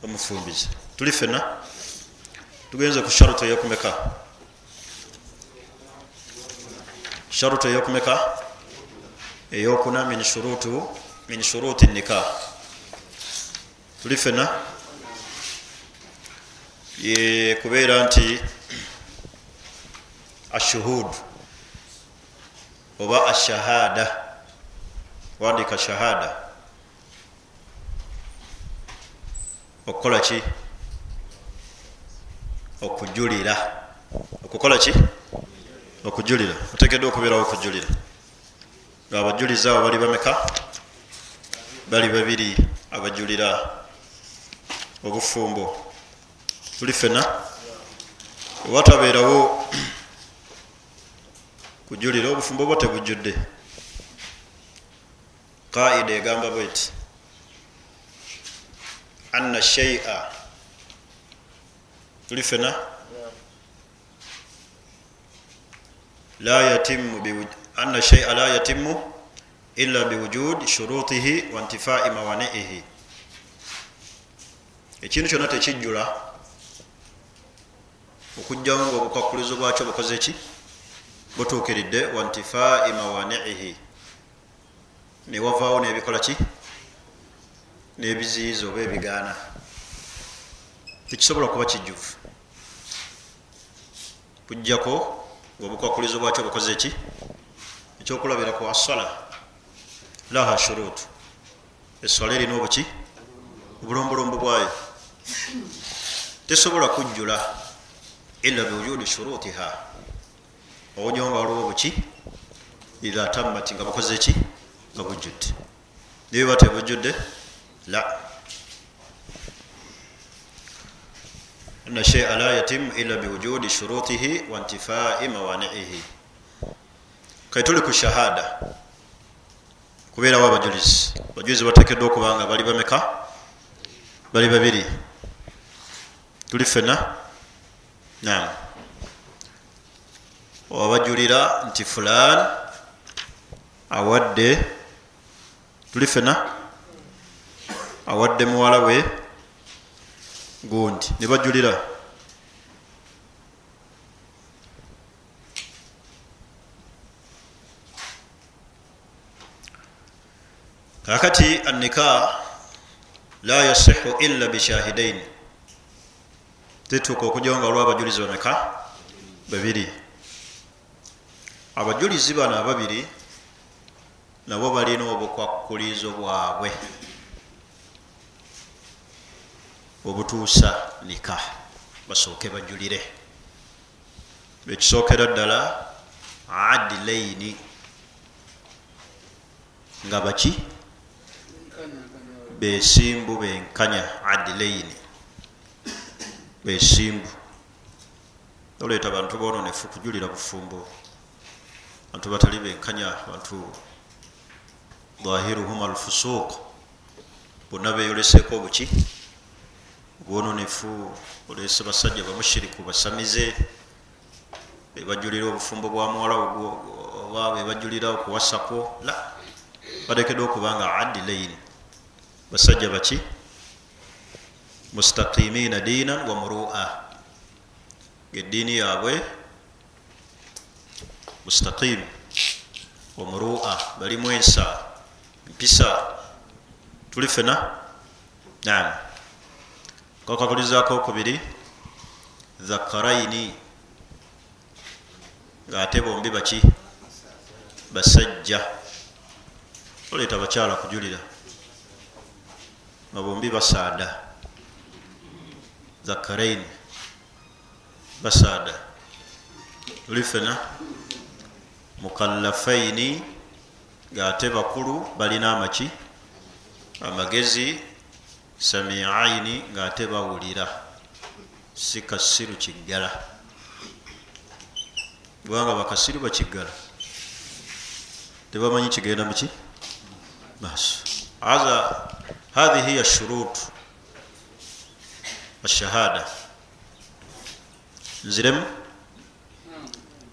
Omufumbiza tuli fena tugenze ku sharuto eyokumeka. Sharuto eyokumeka eyokuna min shuruti nikah. Tuli fena kubeera nti ashuhud oba ashahada wandika shahada. Okukola ki? Okujulira. Okukola ki? Okujulira. Otekedwa okubeerawo okujulira ngaabajulizi abo bali bameka? Bali babiri abajulira obufumbo. Tuli fena ewatabeerawo kujulira obufumbo bwo tebujjudde? Qaida egamba bweti anna shaia tuli fena la yatimu anna shaia la yatimu illa biwujud shurutihi wa intifai mawaniihi. Ekintu kyonna tekijjula okugjawo nga obukwakulizo bwakyo bukoze ki? Butuukiridde wa intifai mawaniihi. Newavaawo nebikola ki? Nebiziyiza oba ebigaana. Tekisobola kuba kijjuvu. Kujjako ngaobukwakulizo bwakyo bukoze ki ekyokulabiraku asala laha shurutu eswala erina obuki? Obulombolombo bwayo. Tesobola kujjula ila biwujudi shurutiha. Obujo nga waliwo buki idha tammati nga bukoze ki? Nga bujjudde nibiba tebujjudde la. Ana shaia la yatimu ila biwujudi shurutihi wa intifai mawaniihi kati tuli ku shahada kubeerawo abajulizi abajulizi batekeddwa okubanga bali bameka? Bali babiri. Tuli fena nam wabajulira nti fulan awadde tuli fena awadde muwala we gundi. Nebajulira kakati annika la yasihu illa bishahidaini tituuka okujawo nga waliwo abajulizi bameka babiri. Abajulizi bano ababiri nabo balina obukwakulizo bwabwe. Obutuusa nika basooke bajulire. Ekisookera ddala adilaini nga baki besimbu benkanya adilaini besimbu. Oleeta bantu bononefu kujulira bufumbo. Bantu batali benkanya bantu dhahiruhum alfusuq. Bonna beyoleseeko obuki bwononefu olese basajja bamushiriku basamize. Bebajulira obufumbo bwa muwala oba bebajulira okuwasako. La balekedwa okubanga adilaini basajja baki mustaqimina diinan wa murua ngeddiini yaabwe mustaqim wa murua balimu ensa mpisa tuli fena nam kakakulizaako okubiri dhakaraini ngaate bombi baki basajja oleeta bakyala kujulira nga bombi basaada zakaraini basaada tuli fena mukallafaini ngaate bakulu balina amaki amagezi samiaini ngaate bawulira si kasiru kiggala. Kubanga bakasiru bakiggala tebamanyi kigenda muki bas haza hadhi hiya shurut ashahada nziremu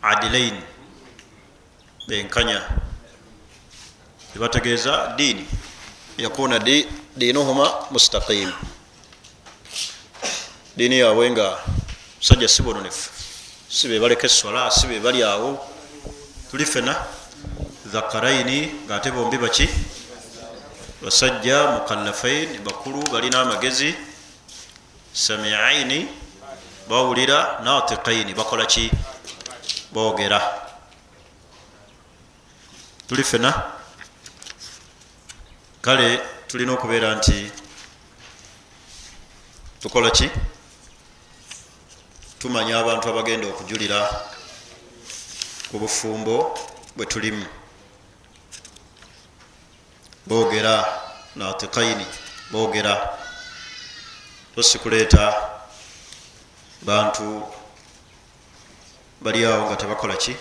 adilain benkanya ebategeeza diini yakuna diinuhuma mustaqim diini yaabwe nga musajja si bononefu si bebaleka eswala si bebali awo tuli fena dhakaraini ngaate bombi baki basajja mukallafain bakulu balina amagezi samiaini bawulira natiqaini bakola ki? Boogera. Tuli fena kale tulina okubeera nti tukola ki? Tumanya abantu abagenda okujulira ku bufumbo bwe tulimu boogera natikaini boogera. Tosikuleeta bantu bali awo nga tebakola ki?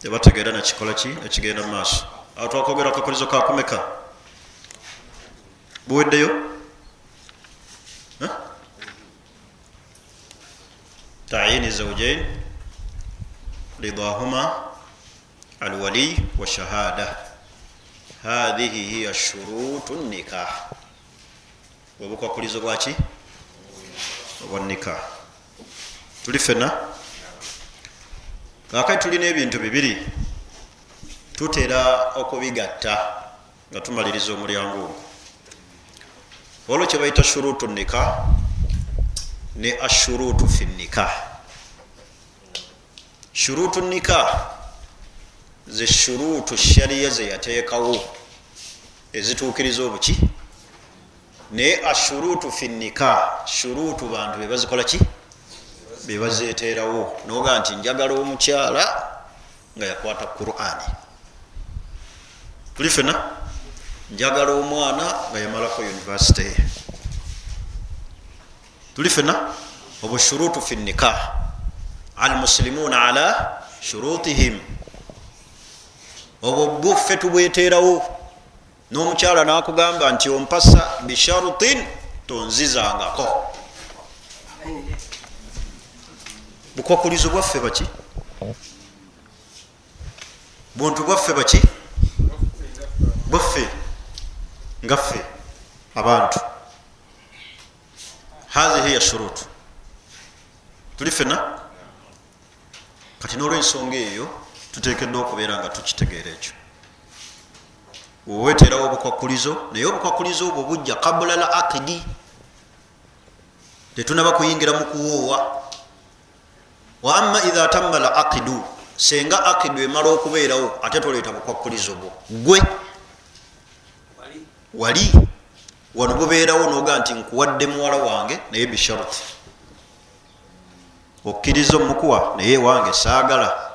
Tebategeera nakikola ki nekigenda mu maaso? Awo twakwogera akakolizo kakumeka buweddeyo? Tayini zaujain ridahuma alwaliy wa shahada hathihi hiya shurutu nikah bwebukwakulizo bwaki obwa nikah tuli fena kakati tulina ebintu bibiri tutera okubigatta nga tumaliriza omulyango ogwo olwo kyebaita shurutu nikah ne ashurutu fi nikah shurutu nikah ze shurutu shariya zeyateekawo ezituukiriza obuki? Naye ashurutu fi nikah shurutu bantu bebazikola ki? Bebazeteerawo noga nti njagala omukyala nga yakwata qurani. Tuli fena njagala omwana nga yamalako univesity tuli fena obwo shurutu fi nikah almuslimuna ala shurutihim obwo buffe tubweterawo n'omukyala nakugamba nti ompasa bisharutin tonzizangako bukwakulizo bwaffe baki? Buntu bwaffe baki? Bwaffe ngaffe abantu. Hazihi ya shurutu tuli fena kati n'olwensonga eyo tutekeddwa okubeera nga tukitegeera ekyo. Weweterawo obukwakulizo naye obukwakulizo obwo bujja kabula la akidi tetunaba kuyingira mu kuwoowa. Wa ama idha tamma la akidu senga akidu emala okubeerawo ate toleeta bukwakulizo bwo. Gwe wali wano bubeerawo noga nti nkuwadde muwala wange naye bisharuti okkiriza omukuwa naye wange saagala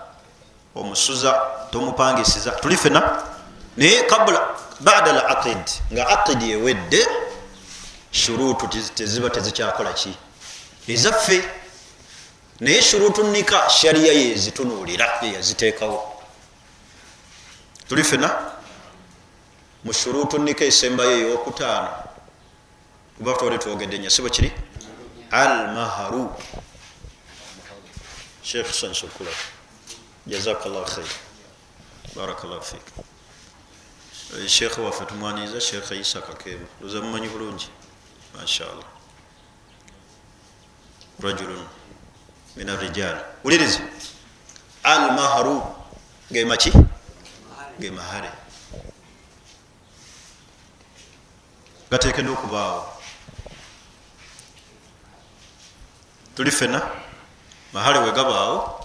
omusuza tomupangisiza tuli fena naye kabula bada la aqid nga aqidi ewedde shurutu teziba tezikyakola ki? Ezaffe naye shurutu nika shariya yezitunuulira yeyaziteekawo. Tuli fena mu shurutu nika esembayo eyokutaano kuba toli twogedde nyasibo kiri? Almaharu sheikh husan shukura jazakallah khair. Barakallah fik. Sheekhe waffe tumwaniza sheekhe isa kakeba oza mumanyi bulungi mashallah. Rajulun min arrijal. Uliriza almaharu gemaki gemahare gatekedwa okubaawo tuli fena mahale wegabaawo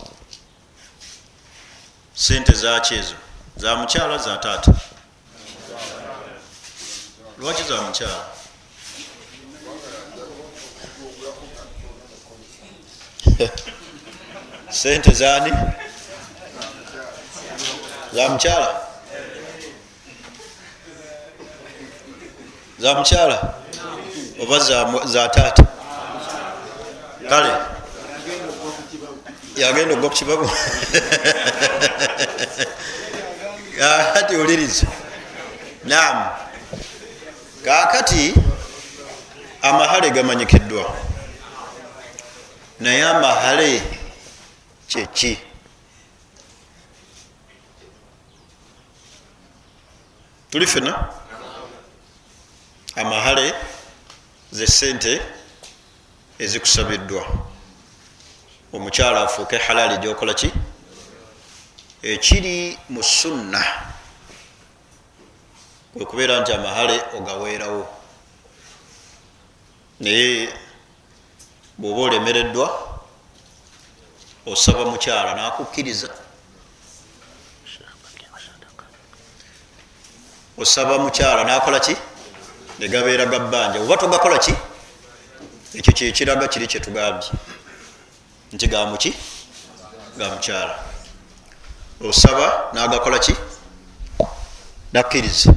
sente zaki ezo za mukyala za taata. Lwaki za mukyala? Sente zani za mukyala? Za mukyala? Oba za taata? Kale yagenda ogwa kukibabu kakati oliriza nam kakati amahale gamanyikiddwa. Naye amahale kyeki tuli fena amahale ze sente ezikusabiddwa omukyala afuuke halaali gyokola ki? Ekiri mu sunna. Kwekubeera nti amahale ogaweerawo. Naye bwoba olemereddwa osaba mukyala nakukkiriza. Osaba mukyala nakola ki? Negabeera gabbanja oba togakola ki? Ekyo kyekiraga kiri kyetugambye nti gamuki gamukyala osaba nagakola ki? Nakkiriza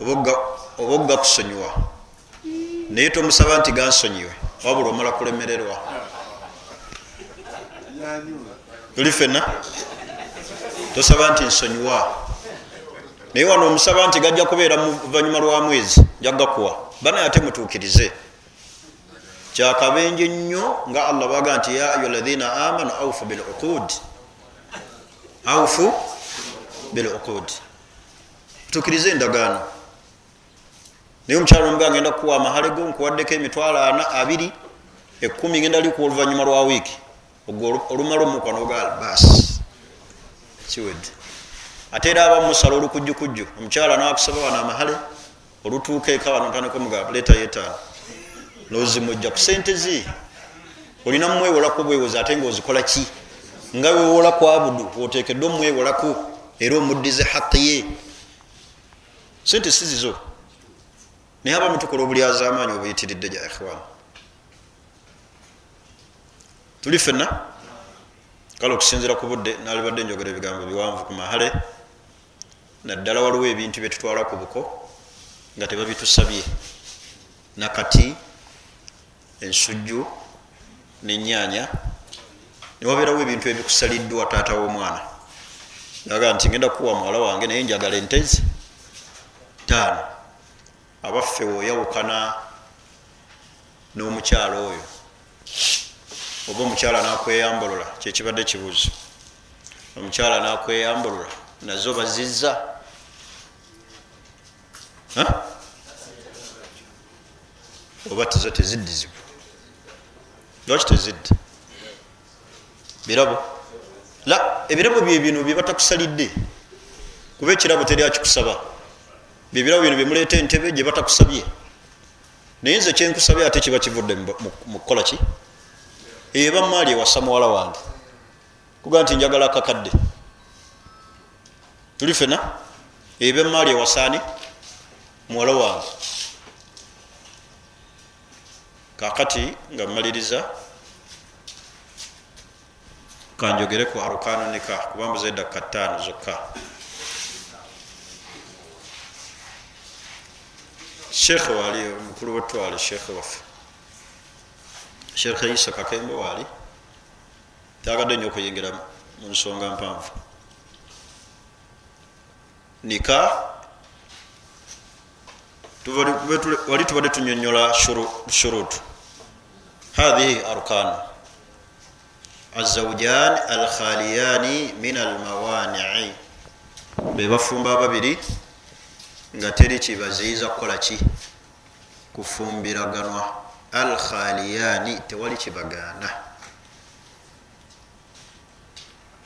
oba ogakusonyiwa naye tomusaba nti gansonyiwe wabula omala kulemererwa. Tuli fenna tosaba nti nsonyiwa. Naye wano omusaba nti gajja kubeera muvanyuma lwa mwezi jagakuwa banaye ate mutuukirize kyakabenje nnyo nga allah baga nti ya ayuha lahina amanu aufu biluqud aufu biluqud mutuukirize endagaano. Naye omukyalo omuga ngenda kukuwa amahale go nkuwaddeko emitwalo ana abiri ekumi ngenda likuwa oluvanyuma lwa wiiki. Ogwo olumala omukwa nogaa bas kiwedde. Ate era aba musala olukujjukujju. Omukyala nakusaba wano amahale olutuuka eka wano ntandika omugaba leeta yetaano nozimujja ku sente zi olina mumwewolaku bwewozi ate nga ozikola ki? Nga wewolaku abudu otekedde omwewolaku era omuddize haqi ye. Sente sizizo naye abamu tukola obulyazamaanyi obuyitiridde ja ikhwan. Tuli fenna kale okusinzira ku budde nalibadde njogera ebigambo biwanvu ku mahale. Naddala waliwo ebintu byetutwala ku buko nga tebabitusabye. Nakati ensujju nenyanya niwabeerawo ebintu ebikusaliddwa taata w'omwana? Aga nti ngenda kuwa muwala wange naye njagala entezi taano abaffe woyawukana n'omukyalo oyo. Oba omukyala nakweyambulula kyekibadde kibuuzo. Omukyala nakweyambulula nazo bazizza. Oba tizo teziddizibwa lwaki tezidda birabo? La ebirabo byebino byebatakusalidde kuba ekirabo teri akikusaba. Byebirabo bino byemuleeta entebe gyebatakusabye naye nze kyenkusabye ate kiba kivudde mukukola ki? Eba maali ewasa muwala wange. Kuga nti njagala akakadde. Tuli fena eba emaali ewasaani muwala wange kakati nga mmaliriza kanjogere ku arukano nika kuba mbuzaedda kataano zokka. Sheekhe waali omukulu wetwale sheekhe waffe. Sheekhe isa kakembe waali tagadde nnyo okuyingira mu nsonga mpanvu. Nika wali tubadde tunyonyola shurutu. Hathihi arkanu azaujan alkhaliyani min almawanii. Bebafumba ababiri nga teri kibaziyiza kukola ki? Kufumbiraganwa alkhaliyani tewali kibagaana.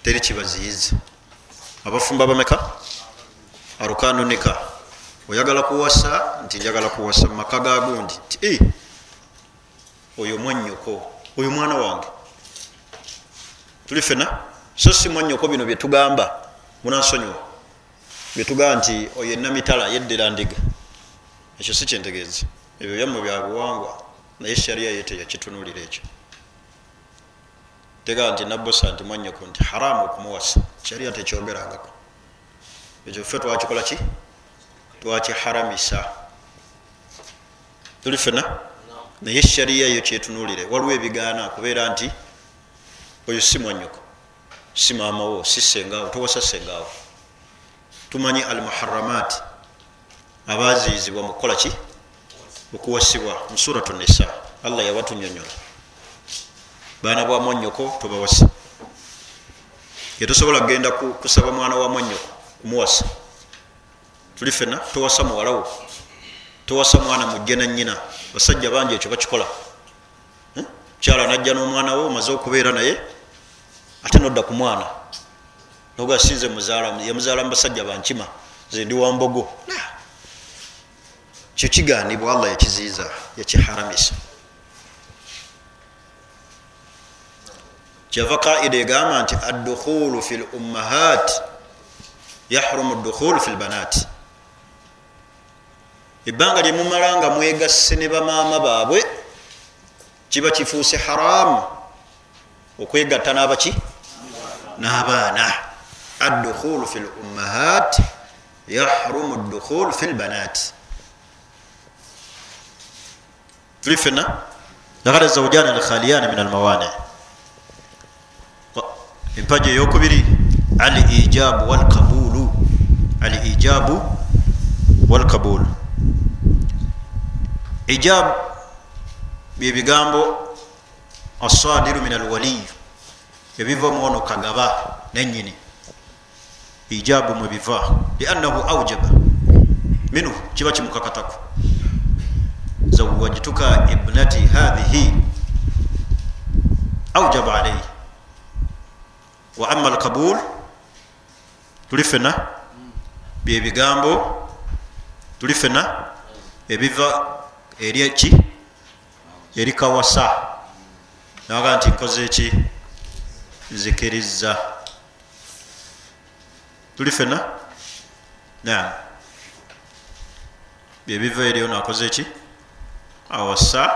Teri kibaziyiza. Abafumba bameka? Arukanu nika oyagala kuwasa nti njagala kuwasa mumaka gagundi nti e oyo mwanyoko oyo mwana wange. Tuli fena so si mwanyoko bino byetugamba munansonyiwa. Byetugamba nti oyo enamitala yeddera ndiga. Ekyo si kyentegeeza ebyo byammwe byabuwangwa naye sharia ye teyakitunulira ekyo. Tegamba nti nabosa nti mwanyoko nti haramu okumuwasa sharia tekyogerangako ekyo ffe twakikola ki twakiharamisa tuli fena naye sharia yo kyetunulire waliwo ebigaana kubeera nti oyo si mwanyoko si maamawo si sengawo towasa sengawo tumanyi almuharamat abaziyizibwa mukukola ki? Okuwasibwa musuratu nisa allah yabatunyonyola baana bwa mwanyoko tobawasa. Yetosobola kgenda kusaba mwana wa mwanyoko kumuwasa tuli fena towasa muwalawo towasa mwana mujje nanyina basajja bangi ekyo bakikola. Kyala najja n'omwana we omaze okubeera naye ate nodda ku mwana. Noga sinze yamuzaala mu basajja bankima ze ndi wambogo kyo kiganibwa allah yakiziiza yakiharamisa kyava qaida egamba nti addukhulu fi lummahat yahrumu ddukhulu fi lbanati ebbanga lyemumala nga mwegasse ne bamaama baabwe kiba kifuuse haramu okwegatta n'abaki n'abaana. Addukhulu fi lummahat yahrumu ddukhulu fi lbanaati tuli fena lakad zawjani alkhaliyani min almawani empaji eyokubiri al ijabu walkabulu al ijabu byebigambo asadiru min alwaliyu ebiva muono kagaba nenyini. Ijabu mwebiva liannahu aujaba minhu kiba kimukakataku. Zawajtuka ibnati hadhihi aujaba alaihi wa ama alkabul tuli fena byebigambo tuli fena ebiva eri eki? Eri kawasa. Naga nti nkoze eki? Nzikiriza. Tuli fena nam byebiva eriyo nakoze eki? Awasa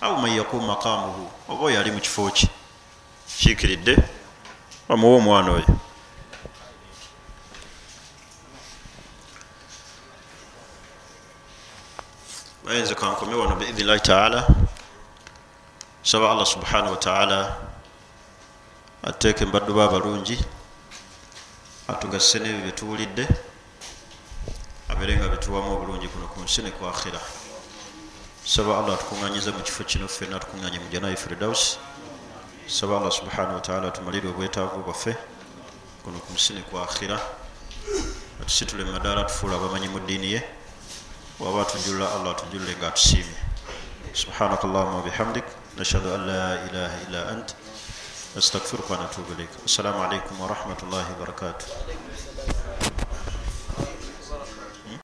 au man yakun maqamuhu. Oba oyo ali mu kifo ki? Kiikiridde. Bamuwa omwana oyo bayinza kankome wano biidhnillahi taala. Saba allah subhanahu wataala ateeke mbaddu ba abalungi atugasse nebyo byetuwulidde abere nga bituwamu obulungi kuno ku nsi ne ku akhira saba allah atukuŋŋanyize mu kifo kino ffenna atukuŋŋanye mu janayi firdaus saba allah subhanahu wataala atumalire obwetaavu bwaffe kuno ku nsi ne ku akhira atusitule mumadaala atufuula abamanyi mu ddiini ye waba atunjulula allah atunjulule nga atusiimye subhanaka allahuma wabihamdik nashhadu an la ilaha illa ant. Nastaghfiruka wa natubu ilaik assalamu alaikum warahmatullahi wabarakatuh